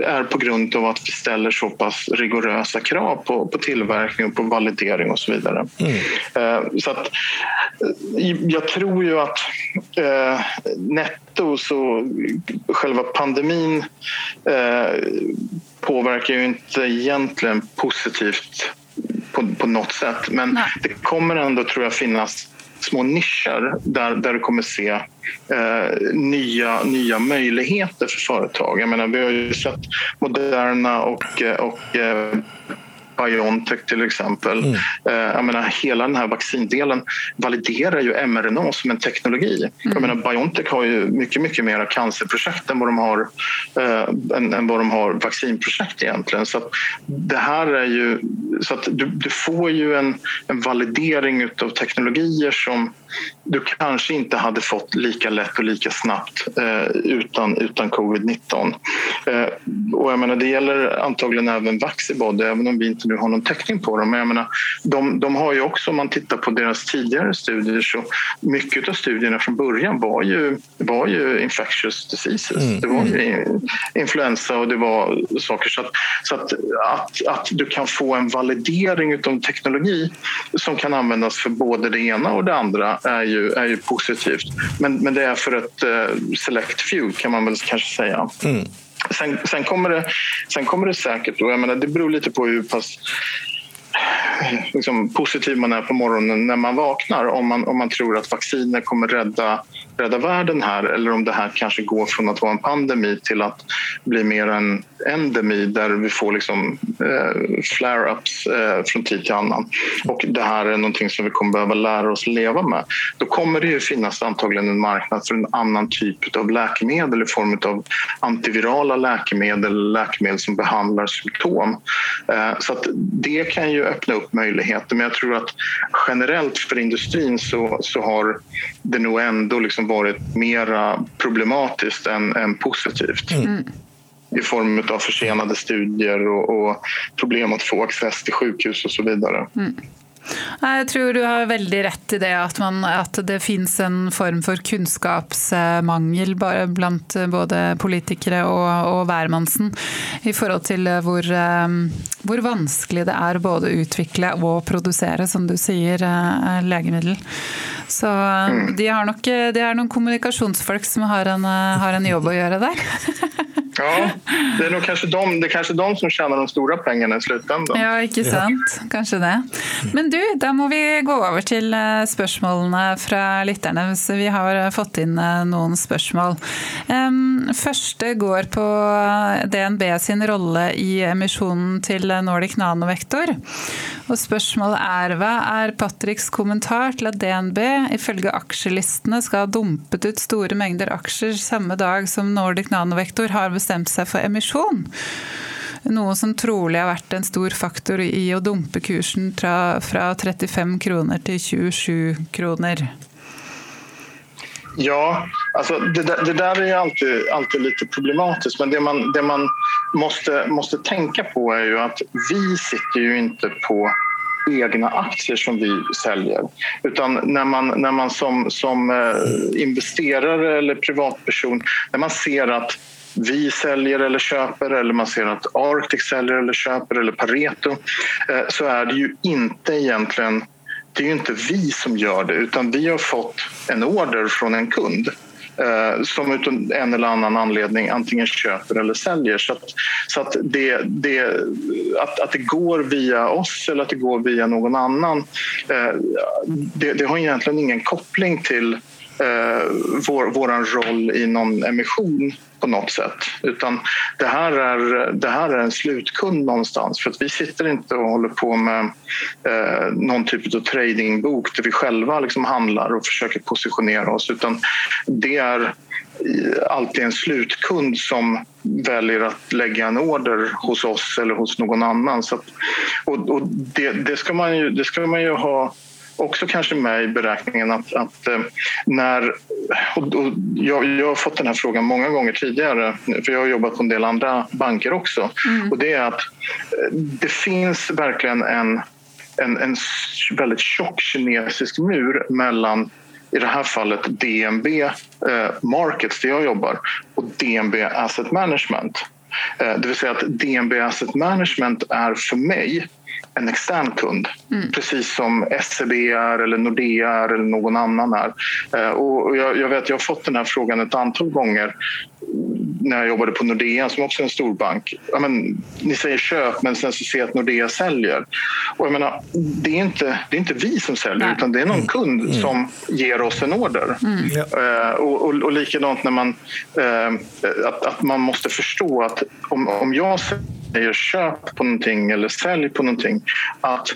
är på grund av att vi ställer så pass rigorösa krav på, på tillverkning och på validering och så vidare. Mm. Eh, så att, eh, jag tror ju att eh, netto så själva pandemin eh, påverkar ju inte egentligen positivt på, på något sätt. Men Nej. det kommer ändå tror jag finnas små nischer där, där du kommer se eh, nya, nya möjligheter för företag. Jag menar, vi har ju sett Moderna och, och eh, Biontech till exempel. Mm. Eh, jag menar, hela den här vaccindelen validerar ju mRNA som en teknologi. Mm. Jag menar, Biontech har ju mycket, mycket mer cancerprojekt än vad de har, äh, än, än, vad de har vaccinprojekt egentligen. Så det här är ju, så att du, du får ju en, en validering av teknologier som du kanske inte hade fått lika lätt och lika snabbt eh, utan, utan covid-19. Eh, och jag menar, det gäller antagligen även Vaxibod, även om vi inte nu har någon täckning på dem. Men jag menar, de, de har ju också, om man tittar på deras tidigare studier, så mycket av studierna från början var ju, var ju infectious diseases. Mm. Det var ju influensa och det var saker. Så, att, så att, att, att du kan få en validering av teknologi som kan användas för både det ena och det andra är ju, är ju positivt. Men, men det är för ett uh, select few kan man väl kanske säga. Mm. Sen, sen, kommer det, sen kommer det säkert, och jag menar, det beror lite på hur pass liksom, positiv man är på morgonen när man vaknar. Om man, om man tror att vacciner kommer rädda rädda världen här eller om det här kanske går från att vara en pandemi till att bli mer en endemi där vi får liksom, eh, flare-ups eh, från tid till annan. Och det här är någonting som vi kommer behöva lära oss leva med. Då kommer det ju finnas antagligen en marknad för en annan typ av läkemedel i form av antivirala läkemedel, läkemedel som behandlar symptom. Eh, så att det kan ju öppna upp möjligheter men jag tror att generellt för industrin så, så har det nog ändå liksom varit mera problematiskt än, än positivt. Mm i form av försenade studier och, och, problem att få access till sjukhus och så vidare. Mm. Jeg tror du har veldig rett i det at, man, at det finnes en form for kunnskapsmangel blant både politikere og, og hvermannsen i forhold til hvor, eh, hvor, vanskelig det er både å utvikle og produsere, som du sier, eh, legemiddel. Så eh, de har nok de er noen kommunikasjonsfolk som har en, har en jobb å gjøre der. Ja, det är nog kanske de, det är kanske de som tjänar de stora pengarna i slutändan. Ja, ikke sant. Kanskje det. Men du, da må vi gå over til eh, spørsmålene fra lytterne. Så vi har eh, fått inn eh, noen spørsmål. Ehm, Første går på DNB sin rolle i emisjonen til Nordic Nanovektor. Og spørsmålet er hva er Patricks kommentar til at DNB ifølge aksjelistene skal ha dumpet ut store mengder aksjer samme dag som Nordic Nanovektor har bestemt seg for emisjon? Noe som trolig har vært en stor faktor i å dumpe kursen fra, fra 35 kroner til 27 kroner. Ja, alltså det, där, det där är alltid, alltid lite problematiskt men det man, det man måste, måste tänka på är ju att vi sitter ju inte på egna aktier som vi säljer. Utan när man, när man som, som eh, investerare eller privatperson när man ser att vi säljer eller köper eller man ser att Arctic säljer eller köper eller Pareto eh, så är det ju inte egentligen det är ju inte vi som gör det utan vi har fått en order från en kund eh, som utan en eller annan anledning antingen köper eller säljer. Så att, så att, det, det, att, att det går via oss eller att det går via någon annan eh, det, det har egentligen ingen koppling till eh, vår, våran roll i någon emission på något sätt. Utan det här är, det här är en slutkund någonstans. För att vi sitter inte och håller på med eh, någon typ av tradingbok där vi själva liksom handlar och försöker positionera oss. Utan det är eh, alltid en slutkund som väljer att lägga en order hos oss eller hos någon annan. Så att, och, och det, det, ska man ju, det ska man ju ha också kanske med i beräkningen att, att eh, när... Och, och jag, jag, har fått den här frågan många gånger tidigare för jag har jobbat på en del andra banker också. Mm. Och det är att eh, det finns verkligen en, en, en väldigt tjock kinesisk mur mellan i det här fallet DNB eh, Markets, där jag jobbar, och DNB Asset Management. Eh, det vill säga att DNB Asset Management är för mig en extern kund. Mm. Precis som SEB är eller Nordea är eller någon annan är. Eh, och jag, jag, vet, jag har fått den här frågan ett antal gånger när jag jobbade på Nordea som också är en stor bank. Ja, men, ni säger köp men sen så ser jag att Nordea säljer. Och jag menar, det, är inte, det är inte vi som säljer Nej. utan det är någon mm. kund mm. som ger oss en order. Mm. Uh, och, och, och likadant när man, uh, att, att man måste förstå att om, om jag säger köp på någonting eller sälj på någonting att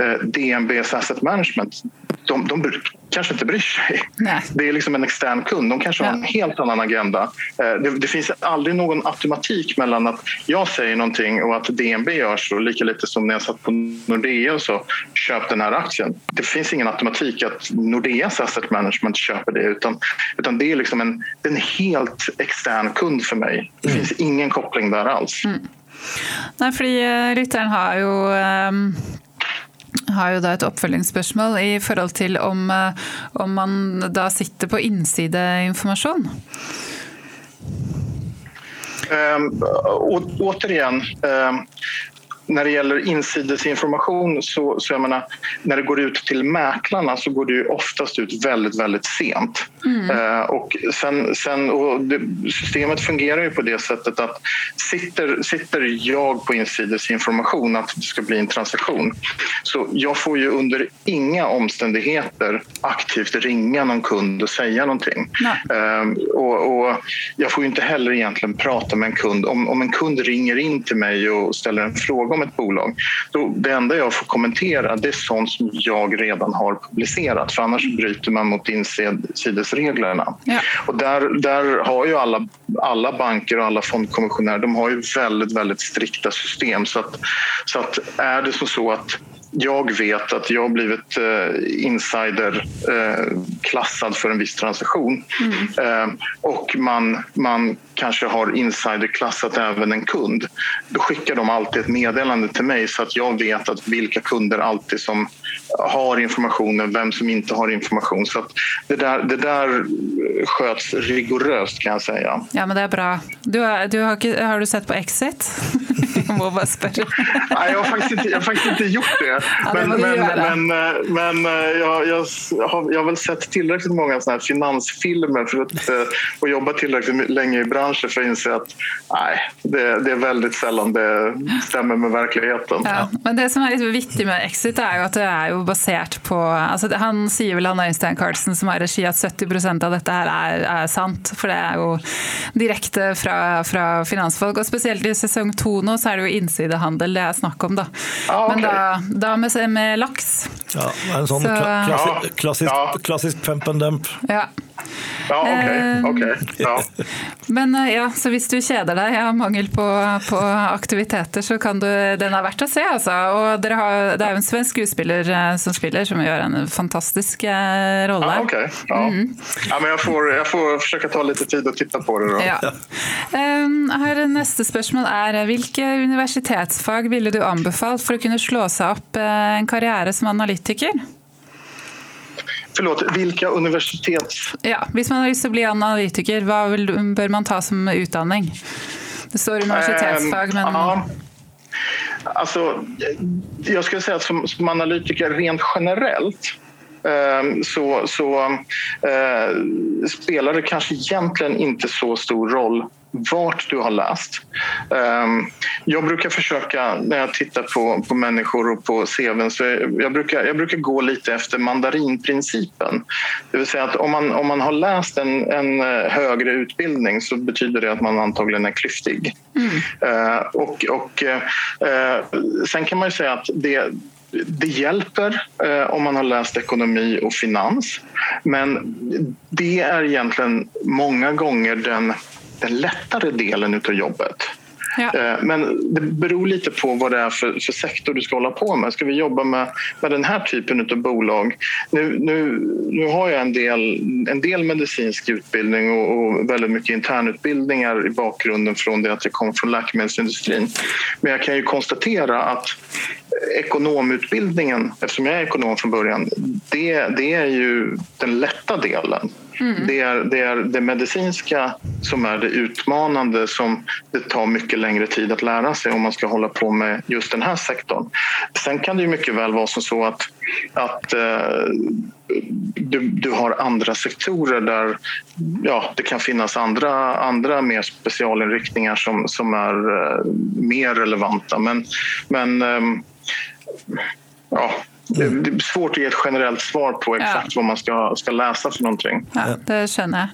eh, DNBs asset management de, de kanske inte bryr sig. Nej. Det är liksom en extern kund. De kanske har en helt annan agenda. Eh, det, det, finns aldrig någon automatik mellan att jag säger någonting och att DNB gör så. Lika lite som när jag satt på Nordea och så köp den här aktien. Det finns ingen automatik att Nordeas asset management köper det utan, utan det är liksom en, en helt extern kund för mig. Det mm. finns ingen koppling där alls. Mm. Nei, fordi lytteren eh, har jo um ehm, har jo da et oppfølgingsspørsmål i forhold til om, eh, om man da sitter på innsideinformasjon. Um, ehm, återigen, um, när det gäller insidesinformation så, så jag menar, när det går ut till mäklarna så går det ju oftast ut väldigt, väldigt sent. Mm. Eh, och sen, sen, och det, systemet fungerar ju på det sättet att sitter, sitter jag på insidesinformation att det ska bli en transaktion så jag får ju under inga omständigheter aktivt ringa någon kund och säga någonting. Eh, och, och, jag får ju inte heller egentligen prata med en kund. Om, om en kund ringer in till mig och ställer en fråga om ett bolag då det enda jag får kommentera det är sånt som jag redan har publicerat för annars bryter man mot insidesreglerna. Ja. Och där, där har ju alla, alla banker och alla fondkommissionärer de har ju väldigt, väldigt strikta system så att, så att är det så att jag vet att jag har blivit eh, insiderklassad eh, för en viss transaktion mm. eh, och man, man kanske har insiderklassat även en kund. Då skickar de alltid ett meddelande till mig så att jag vet att vilka kunder alltid som har informationen, vem som inte har information. Så det, där, det där sköts rigoröst kan jag säga. Ja, men det är bra. Du, har, du har, har du sett på Exit? jag bara Nej, jag har faktiskt inte, jag har faktiskt inte gjort det. Ja, men, men, men, men, eh, jag, jag, har, jag har väl sett tillräckligt många såna här finansfilmer för att, eh, och jobbat tillräckligt länge i branschen för att inse att nej, det, det är väldigt sällan det stämmer med verkligheten. Ja, men det som är lite viktigt med Exit är ju att det är ju baserat på alltså Han säger väl han Øystein Carlsen som har regi att 70 procent av detta här är, är sant, för det är ju direkt från finansfolk och speciellt i säsong två nu så är det jo innsidehandel det er snakk om, da. Ah, okay. Men da, da med, med, laks. Ja, en sånn så, klassi, klassisk, ja. klassisk pump and dump. Ja. Ja, okay, okay. Ja. Men eh, ja, så hvis du kjeder deg, har mangel på, på, aktiviteter, så kan du Den er verdt å se, altså. Og har, det er jo en svensk skuespiller eh, som spiller, som gjør en fantastisk eh, rolle. Ja, okay. ja. Mm. ja, men jeg får, jeg får forsøke ta litt tid og titte på det. Ja. Um, her, neste spørsmål er hvilke universitetsfag ville du anbefalt for å kunne slå seg opp en karriere som analytiker? Förlåt, vilka universitets... Ja, om man att bli analytiker, vad bör man ta som utbildning? Det står universitetsfag, men... Ja. Alltså, jag skulle säga att som, som analytiker rent generellt ehm, så, så eh, spelar det kanske egentligen inte så stor roll vart du har läst. Ehm, jag brukar försöka, när jag tittar på, på människor och på CVn, så jag brukar, jag brukar gå lite efter mandarinprincipen. Det vill säga att om man, om man har läst en, en eh, högre utbildning så betyder det att man antagligen är klyftig. Mm. Ehm, och, och eh, sen kan man ju säga att det det hjälper eh, om man har läst ekonomi och finans men det är egentligen många gånger den den lättare delen av jobbet. Ja. Eh, men det beror lite på vad det är för, för, sektor du ska hålla på med. Ska vi jobba med, med den här typen av bolag? Nu, nu, nu har jag en del, en del medicinsk utbildning och, och väldigt mycket internutbildningar i bakgrunden från det att jag kom från läkemedelsindustrin. Men jag kan ju konstatera att ekonomutbildningen, eftersom jag är ekonom från början, det, det är ju den lätta delen. Mm. Det, är, det är det medicinska som är det utmanande som det tar mycket längre tid att lära sig om man ska hålla på med just den här sektorn. Sen kan det ju mycket väl vara så att, att uh, du, du, har andra sektorer där ja, det kan finnas andra, andra mer specialinriktningar som, som är uh, mer relevanta. Men, men um, ja, det är svårt att ge ett generellt svar på exakt ja. vad man ska, ska läsa för någonting. Ja, det känner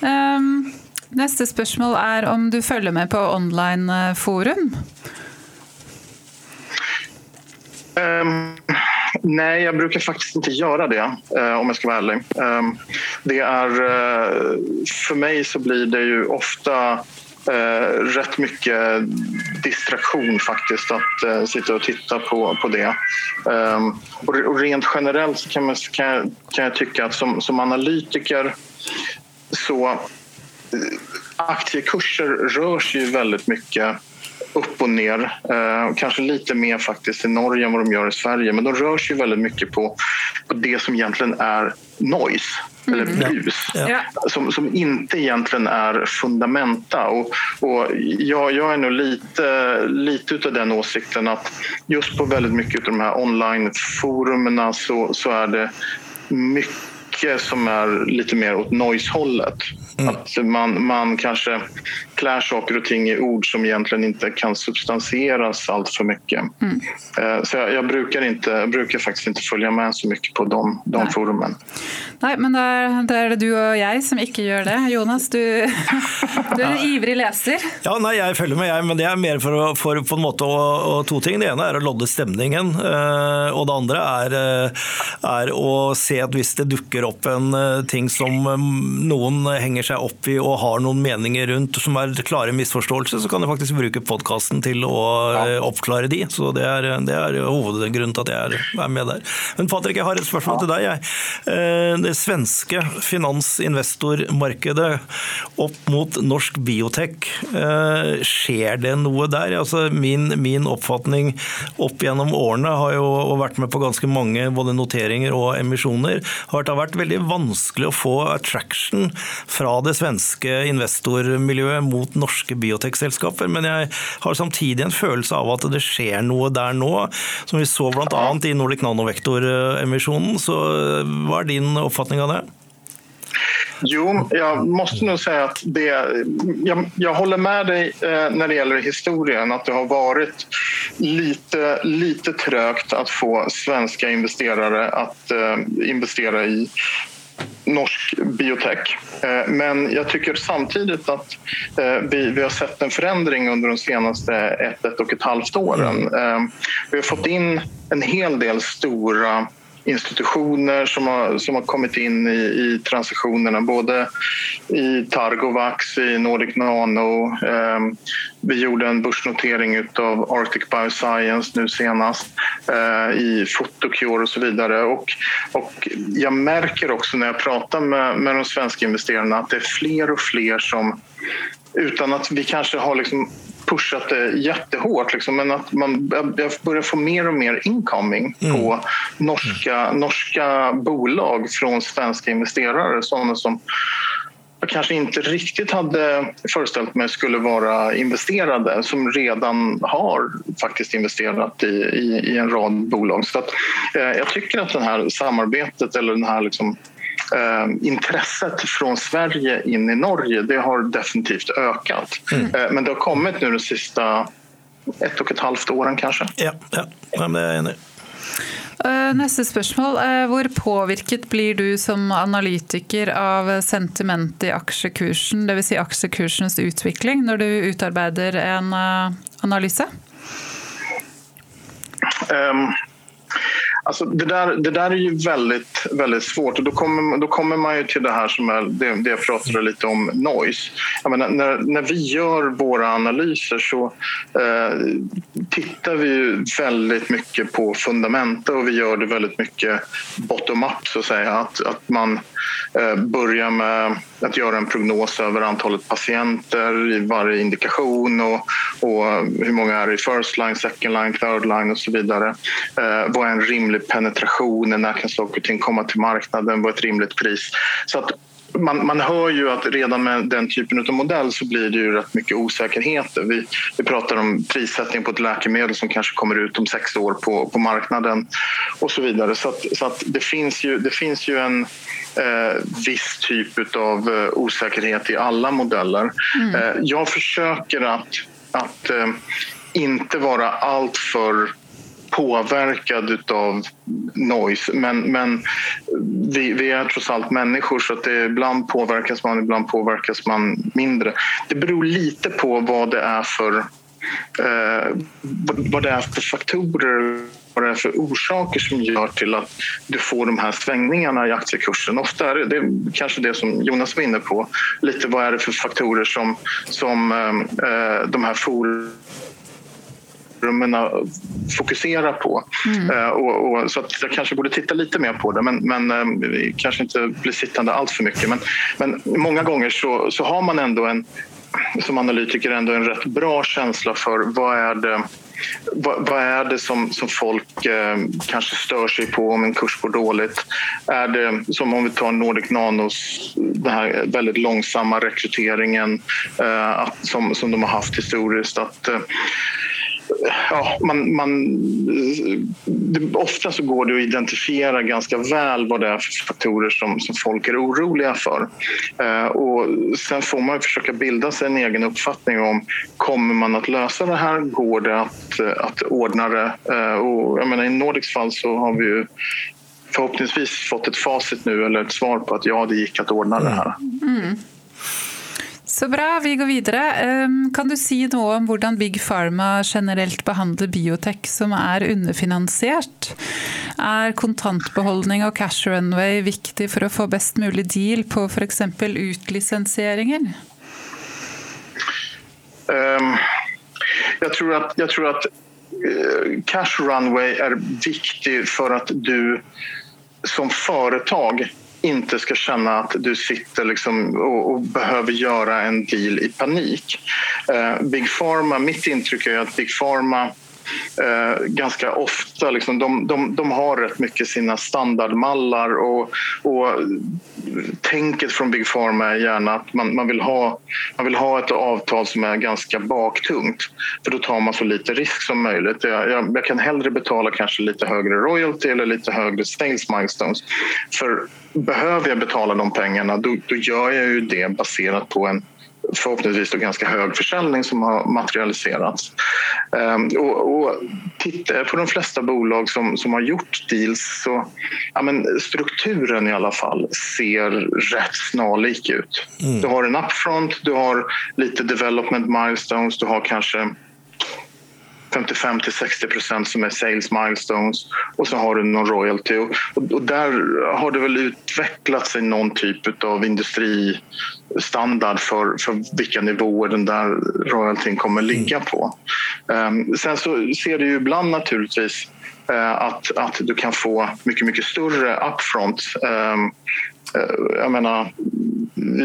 jag. Um, nästa fråga är om du följer med på onlineforum? Eh, um, ehm, nej, jag brukar faktiskt inte göra det eh, om jag ska vara ärlig. Um, det är, eh, för mig så blir det ju ofta eh, rätt mycket distraktion faktiskt att eh, sitta och titta på, på det. Um, och, och, rent generellt kan, man, kan, jag, kan jag tycka att som, som analytiker så aktiekurser rör sig ju väldigt mycket upp och ner. Eh, kanske lite mer faktiskt i Norge än vad de gör i Sverige. Men de rör sig väldigt mycket på, på det som egentligen är noise eller mm. brus ja. som, som inte egentligen är fundamenta. Och, och jag, jag är nog lite, lite av den åsikten att just på väldigt mycket av de här onlineforumen så, så är det mycket mycket som är lite mer åt noise-hållet. Mm. Att man, man kanske klär saker och ting i ord som egentligen inte kan substansieras allt för mycket. Mm. Eh, så jag, jag, brukar inte, jag brukar faktiskt inte följa med så mycket på de, de Nej. forumen. Nej, men det är, det är du och jag som inte gör det. Jonas, du, du är en ivrig läsare. Ja, nej, jag följer med, jag, men det är mer för, för på en måte och, och två ting. Det ena är att lodda stämningen eh, och det andra är, eh, är att se att om det dyker upp en ting som någon hänger sig upp i och har någon meningar runt som är klare misforståelser, så kan jeg faktisk bruke podkasten til å ja. Eh, oppklare de. Så det er, det er hovedgrunnen til at jeg er med der. Men Patrick, jeg har et spørsmål ja. til deg. Jeg. Eh, det svenske finansinvestormarkedet opp mot norsk biotek, eh, skjer det noe der? Altså, min, min oppfatning opp gjennom årene har jo vært med på ganske mange både noteringer og emisjoner, har vært veldig vanskelig å få attraction fra det svenske investormiljøet mot norska norske biotekselskaper. Men jeg har samtidig en følelse av at det skjer noe der nå, som vi så bl.a. i Nordic Nanovektor-emisjonen. Så hva er din oppfatning av det? Jo, jag måste nog säga att det, jag, jag håller med dig eh, när det gäller historien att det har varit lite, lite trögt att få svenska investerare att eh, investera i norsk biotech. Eh, men jag tycker samtidigt att eh, vi, vi har sett en förändring under de senaste ett, ett och ett halvt åren. Mm. Eh, vi har fått in en hel del stora institutioner som har, som har kommit in i, i transitionerna, både i Targovax, i Nordic Nano. Eh, vi gjorde en börsnotering av Arctic Bioscience nu senast, eh, i Photocure och så vidare. Och, och jag märker också när jag pratar med, med de svenska investerarna att det är fler och fler som utan att vi kanske har liksom pushat det jättehårt. Liksom, men att man jag börjar få mer och mer incoming mm. på norska, norska bolag från svenska investerare. Sådana som jag kanske inte riktigt hade föreställt mig skulle vara investerade som redan har faktiskt investerat i, i, i en rad bolag. Så att, eh, jag tycker att det här samarbetet eller den här liksom, intresset från Sverige in i Norge det har definitivt ökat. Mm. Eh, men det har kommit nu de sista ett och ett halvt åren kanske. Ja, ja. ja det är enig. Eh, Neste spørsmål. Eh, hvor påvirket blir du som analytiker av sentiment i aksjekursen, dvs. Si aksjekursens utvikling, når du utarbeider en eh, analyse? Um, Alltså det, där, det där är ju väldigt, väldigt svårt och då kommer, då kommer man ju till det här som är det, det jag pratade lite om, noise. Menar, när, när vi gör våra analyser så eh, tittar vi ju väldigt mycket på fundamenta och vi gör det väldigt mycket bottom-up så att säga. Att, att man eh, börjar med att göra en prognos över antalet patienter i varje indikation och, och hur många är i first line, second line, third line och så vidare. Eh, vad är en rimlig penetration? När kan saker och ting komma till marknaden? Vad är ett rimligt pris? Så att man, man hör ju att redan med den typen av modell så blir det ju rätt mycket osäkerheter. Vi, vi pratar om prissättning på ett läkemedel som kanske kommer ut om sex år på, på marknaden och så vidare. Så, att, så att det, finns ju, det finns ju en eh, viss typ av eh, osäkerhet i alla modeller. Mm. Eh, jag försöker att, att eh, inte vara alltför påverkad av noise. Men, men vi, vi, är trots allt människor så att det, ibland påverkas man, ibland påverkas man mindre. Det beror lite på vad det är för, eh, vad det är för faktorer vad det är för orsaker som gör till att du får de här svängningarna i aktiekursen. Ofta är det, det är kanske det som Jonas var inne på. Lite vad är det för faktorer som, som eh, eh de här forumen fokusera på. Mm. Uh, och, och, så att jag kanske borde titta lite mer på det, men, men uh, kanske inte bli sittande allt för mycket. Men, men många gånger så, så har man ändå en, som analytiker ändå en rätt bra känsla för vad är det vad, vad, är det som, som folk eh, kanske stör sig på om en kurs går dåligt? Är det som om vi tar Nordic Nanos, den här väldigt långsamma rekryteringen eh, som, som de har haft historiskt. Att, eh, ja, man, man, det, ofta så går det att identifiera ganska väl vad det är för faktorer som, som folk är oroliga för. Eh, och sen får man försöka bilda sig en egen uppfattning om kommer man att lösa det här? Går det att, eh, att ordna det? Eh, och jag menar, I Nordics fall så har vi ju förhoppningsvis fått ett facit nu eller ett svar på att ja, det gick att ordna det här. Mm. mm. Så bra, vi går vidare. Ehm, kan du si noe om hvordan Big Pharma generelt behandler biotech som er underfinansiert? Er kontantbeholdning og cash runway viktig for å få best mulig deal på f.eks. utlisensieringer? Ehm, um, jag tror att, jag tror att uh, eh, cash runway är viktig för att du som företag inte ska känna att du sitter liksom och, och, behöver göra en deal i panik. Uh, Big Pharma, mitt intryck är att Big Pharma eh, ganska ofta. Liksom, de, de, de har rätt mycket sina standardmallar och, och tänket från Big Pharma är gärna att man, man, vill ha, man vill ha ett avtal som är ganska baktungt för då tar man så lite risk som möjligt. Jag, jag, jag kan hellre betala kanske lite högre royalty eller lite högre sales milestones. För behöver jag betala de pengarna då, då gör jag ju det baserat på en förhoppningsvis då ganska hög försäljning som har materialiserats. Ehm, och, och tittar jag på de flesta bolag som, som har gjort deals så ja, men strukturen i alla fall ser rätt snarlik ut. Mm. Du har en upfront, du har lite development milestones, du har kanske 55 till 60 procent som är sales milestones och så har du någon royalty. Och, och där har det väl utvecklat sig någon typ av industristandard för, för vilka nivåer den där royaltyn kommer ligga på. Um, sen så ser du ju ibland naturligtvis eh, att, att du kan få mycket, mycket större upfront. Um, Eh, jag menar,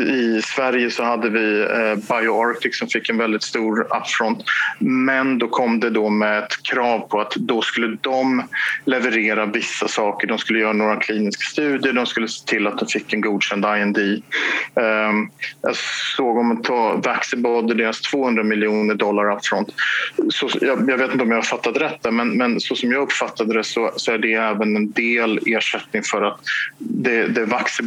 i Sverige så hade vi eh, BioArctic som fick en väldigt stor upfront. Men då kom det då med ett krav på att då skulle de leverera vissa saker. De skulle göra några kliniska studier, de skulle se till att de fick en godkänd IND. Ehm, jag såg om man tar Vaxibody, deras 200 miljoner dollar upfront. Så, jag, jag vet inte om jag har fattat rätt där, men, men så som jag uppfattade det så, så är det även en del ersättning för att det, det är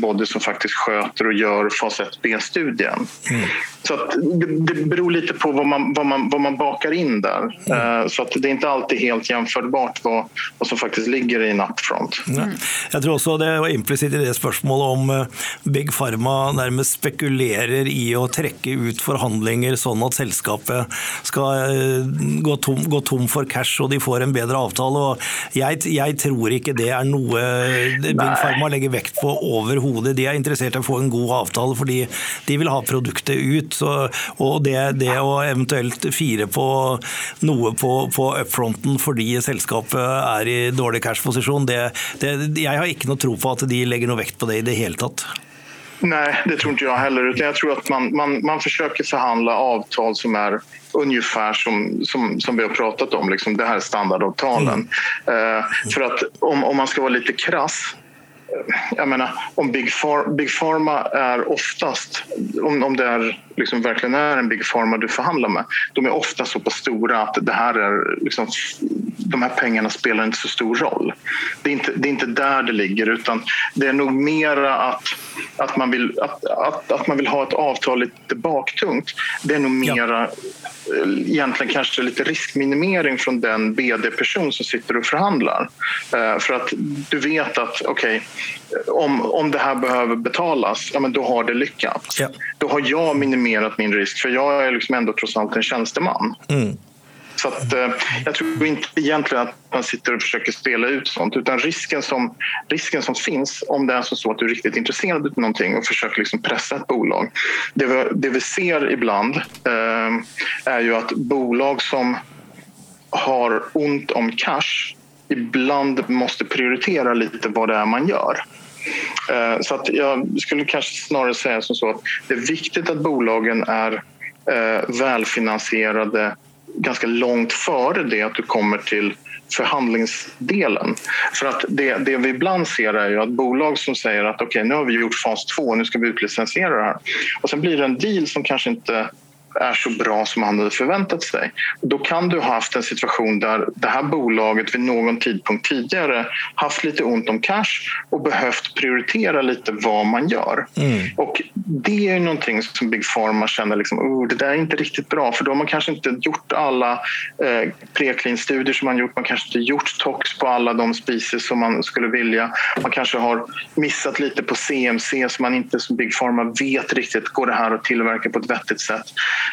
Vaxibody som faktiskt sköter och gör fas 1b-studien. Mm. Så att det, det beror lite på vad man, vad man, vad man bakar in där. Mm. Så att det är inte alltid helt jämförbart vad, vad som faktiskt ligger i en upfront. Mm. Jag tror också det var implicit i det spörsmålet om eh, Big Pharma närmast spekulerar i att träcka ut förhandlingar så att sällskapet ska eh, gå tom, gå tom för cash och de får en bättre avtal. Och jag, jag tror inte det är något Big Pharma lägger vikt på överhuvudtaget. De är intresserade av att få en god avtal fordi de vill ha produkter ut. Så, och det, det å eventuelt fire på noe på, på upfronten fordi selskapet är i dålig cashposisjon, det, det, jeg har inte noe tro på att de lägger noe vekt på det i det hela tatt. Nej, det tror inte jag heller. Utan jag tror att man, man, man försöker förhandla avtal som är ungefär som, som, som vi har pratat om. Liksom det här är standardavtalen. Mm. Uh, för att om, om man ska vara lite krass jag menar, om Big, Pharma, Big Pharma är oftast, om, om det är, liksom verkligen är en Big Pharma du förhandlar med, de är ofta så pass stora att det här är, liksom, de här pengarna spelar inte så stor roll. Det är inte, det är inte där det ligger utan det är nog mera att, att, man, vill, att, att, att man vill ha ett avtal lite baktungt. Det är nog mera ja egentligen kanske lite riskminimering från den BD-person som sitter och förhandlar. Eh, för att du vet att okej, okay, om, om det här behöver betalas, ja, men då har det lyckats. Ja. Då har jag minimerat min risk för jag är liksom ändå trots allt en tjänsteman. Mm. Så att, eh, jag tror inte egentligen att man sitter och försöker spela ut sånt utan risken som, risken som finns om det är så att du är riktigt intresserad av någonting och försöker liksom pressa ett bolag. Det vi, det vi ser ibland eh, är ju att bolag som har ont om cash ibland måste prioritera lite vad det är man gör. Eh, så att jag skulle kanske snarare säga som så att det är viktigt att bolagen är eh, välfinansierade ganska långt före det att du kommer till förhandlingsdelen. För att det, det vi ibland ser är ju att bolag som säger att okej, okay, nu har vi gjort fas 2, nu ska vi utlicensiera det här. Och sen blir det en deal som kanske inte är så bra som han hade förväntat sig. Då kan du ha haft en situation där det här bolaget vid någon tidpunkt tidigare haft lite ont om cash och behövt prioritera lite vad man gör. Mm. Och det är någonting som Big Pharma känner liksom, oh, det där är inte riktigt bra för då har man kanske inte gjort alla eh, preklin-studier som man gjort. Man kanske inte gjort tox på alla de species som man skulle vilja. Man kanske har missat lite på CMC så man inte som Big Pharma vet riktigt, går det här att tillverka på ett vettigt sätt?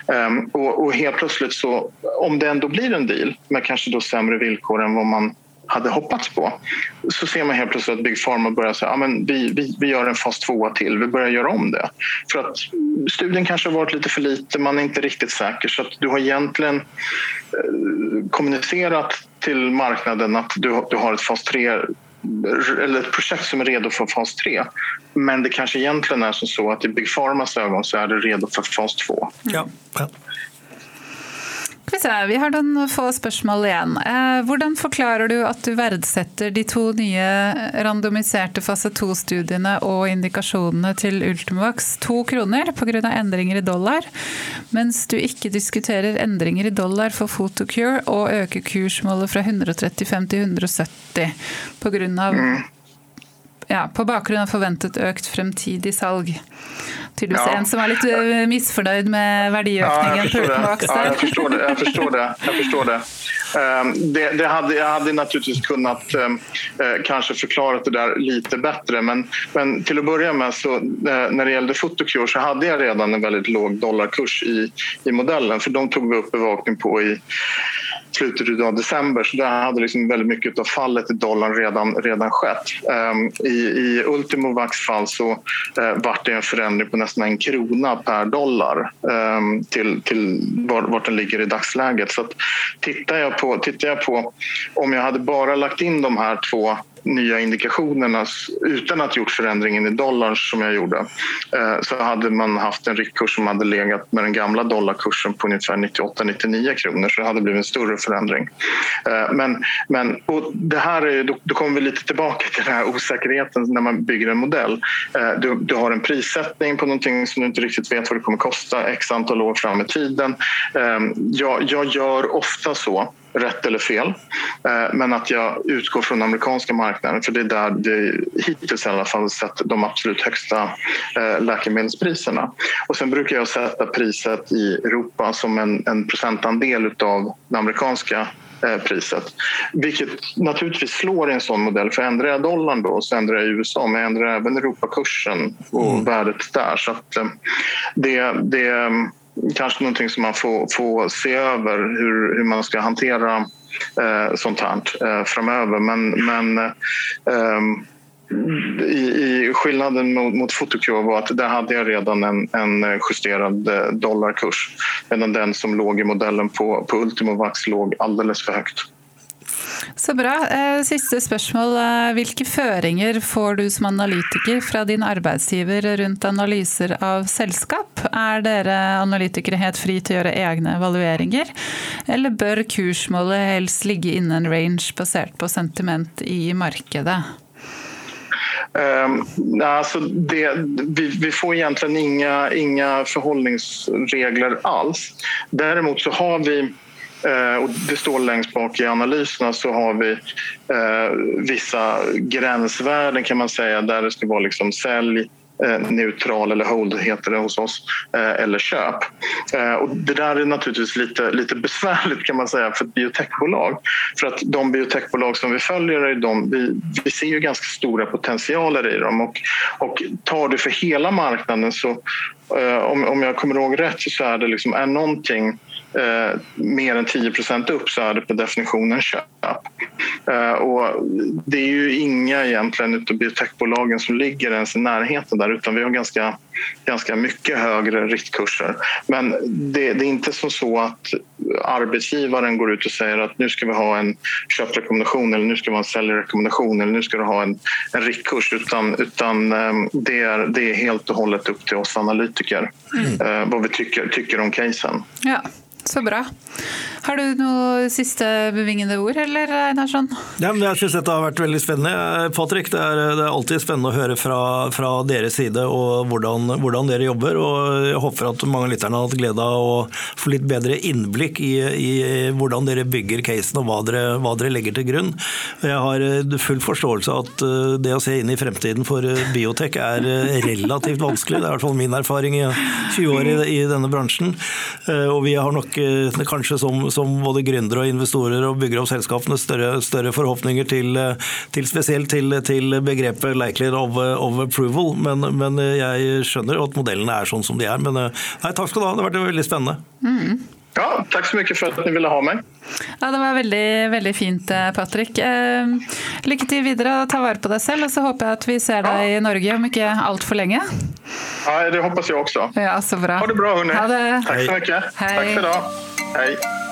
Um, och, och, helt plötsligt så, om det ändå blir en deal med kanske då sämre villkor än vad man hade hoppats på så ser man helt plötsligt att Big Pharma börjar säga att vi, vi, vi gör en fas 2 till, vi börjar göra om det. För att studien kanske har varit lite för lite, man är inte riktigt säker så att du har egentligen eh, kommunicerat till marknaden att du, du har ett fas 3 eller ett projekt som är redo för fas 3. Men det kanske egentligen är som så att i Big Pharmas ögon så är det redo för fas 2. Ja ja. Vi har noen få spørsmål igjen. Eh, hvordan forklarer du at du verdsetter de to nye eh, randomiserte fase 2-studiene og indikasjonene til Ultimovax to kroner pga. endringer i dollar, mens du ikke diskuterer endringer i dollar for Photocure og øker kursmålet fra 135 til 170 pga. Ja, på bakgrunn av forventet økt fremtidig salg? tydeligvis ja. en som är lite eh, missförnöjd med värdeökningen ja, jag förstår, ja, det. Jag förstår det. Jag förstår det. Ehm, det, det hade, jag hade naturligtvis kunnat ehm, eh, kanske förklara det där lite bättre men, men till att börja med så eh, när det gällde Photocure så hade jag redan en väldigt låg dollarkurs i, i modellen för de tog vi upp bevakning på i slutet av december så där hade liksom väldigt mycket av fallet i dollarn redan, redan skett. Um, I i Ultimovax fall så uh, vart det en förändring på nästan en krona per dollar um, till, till var, vart den ligger i dagsläget. Så att, tittar, jag på, tittar jag på om jag hade bara lagt in de här två nya indikationerna utan att gjort förändringen i dollarn som jag gjorde eh, så hade man haft en riktkurs som hade legat med den gamla dollarkursen på ungefär 98-99 kronor så det hade blivit en större förändring. Eh, men, men och det här är, då, då kommer vi lite tillbaka till den här osäkerheten när man bygger en modell. Eh, du, du har en prissättning på någonting som du inte riktigt vet vad det kommer kosta x antal år fram i tiden. Jag, jag gör ofta så rätt eller fel. Eh, men att jag utgår från den amerikanska marknaden för det är där det hittills i alla fall sett de absolut högsta eh, läkemedelspriserna. Och sen brukar jag sätta priset i Europa som en, en procentandel av det amerikanska eh, priset. Vilket naturligtvis slår i en sån modell. För ändrar jag dollarn då så ändrar jag USA men jag ändrar även Europakursen och mm. värdet där. Så att det, det kanske någonting som man får, får se över hur, hur man ska hantera eh, sånt här eh, framöver. Men, men eh, i, i, skillnaden mot, mot Photocure var att där hade jag redan en, en justerad eh, dollarkurs medan den som låg i modellen på, på Ultimovax låg alldeles för högt. Så bra. Eh, sista siste spørsmål. Eh, hvilke føringer får du som analytiker fra din arbeidsgiver rundt analyser av selskap? Er dere analytikere helt fri til å gjøre egne evalueringer, eller bør kursmålet helst ligge innen range basert på sentiment i markedet? Um, ehm, alltså det, vi, vi, får egentligen inga, inga förhållningsregler alls. Däremot så har vi Eh, och det står längst bak i analyserna så har vi eh, vissa gränsvärden kan man säga där det ska vara liksom sälj eh, neutral eller hold heter det hos oss, eh, eller köp. Eh, och det där är naturligtvis lite, lite besvärligt kan man säga för ett biotechbolag. För att de biotechbolag som vi följer, är de, vi, vi ser ju ganska stora potentialer i dem och, och tar du för hela marknaden så om, om jag kommer ihåg rätt så är det liksom, är någonting eh, mer än 10% upp så är det per definition en köp. Eh, och det är ju inga egentligen utav biotechbolagen som ligger ens i närheten där utan vi har ganska, ganska mycket högre riktkurser. Men det, det är inte som så att arbetsgivaren går ut och säger att nu ska vi ha en köprekommendation eller nu ska vi ha en säljrekommendation eller nu ska du ha en, en riktkurs utan, utan ehm, det, är, det är helt och hållet upp till oss analytiker mm. Eh, vad vi tycker, tycker om casen. Ja. Så bra. Har du noe siste bevingede ord, eller Einarsson? Ja, jeg syns dette har vært veldig spennende. Patrick, det er, det er alltid spennende å høre fra, fra deres side og hvordan, hvordan, dere jobber. og Jeg håper at mange av lytterne har hatt glede av å få litt bedre innblikk i, i hvordan dere bygger casen og hva dere, hva dere, legger til grunn. Jeg har eh, full forståelse av at eh, det å se inn i fremtiden for eh, biotech biotek er relativt vanskelig. Det er i hvert fall min erfaring i 20 år i, i denne bransjen. Og vi har folk kanskje som, som både gründere og investorer og bygger opp selskapene større, større forhåpninger til, eh, til, spesielt til, til begrepet 'likely of, eh, of approval'. Men, men, jeg skjønner at modellene er sånn som de er. Men eh, nei, takk skal du ha, det har vært veldig spennende. Mm. Ja, Takk så mye for at dere ville ha meg. Ja, Det var veldig, veldig fint, eh, Patrick. Eh, lykke til videre og ta vare på deg selv. Og så håper jeg at vi ser deg ja. i Norge om ikke altfor lenge. Ja, det håper jeg også. Ja, så bra. Ha det bra, det. Takk så mye. Hei. Takk for det. Hei.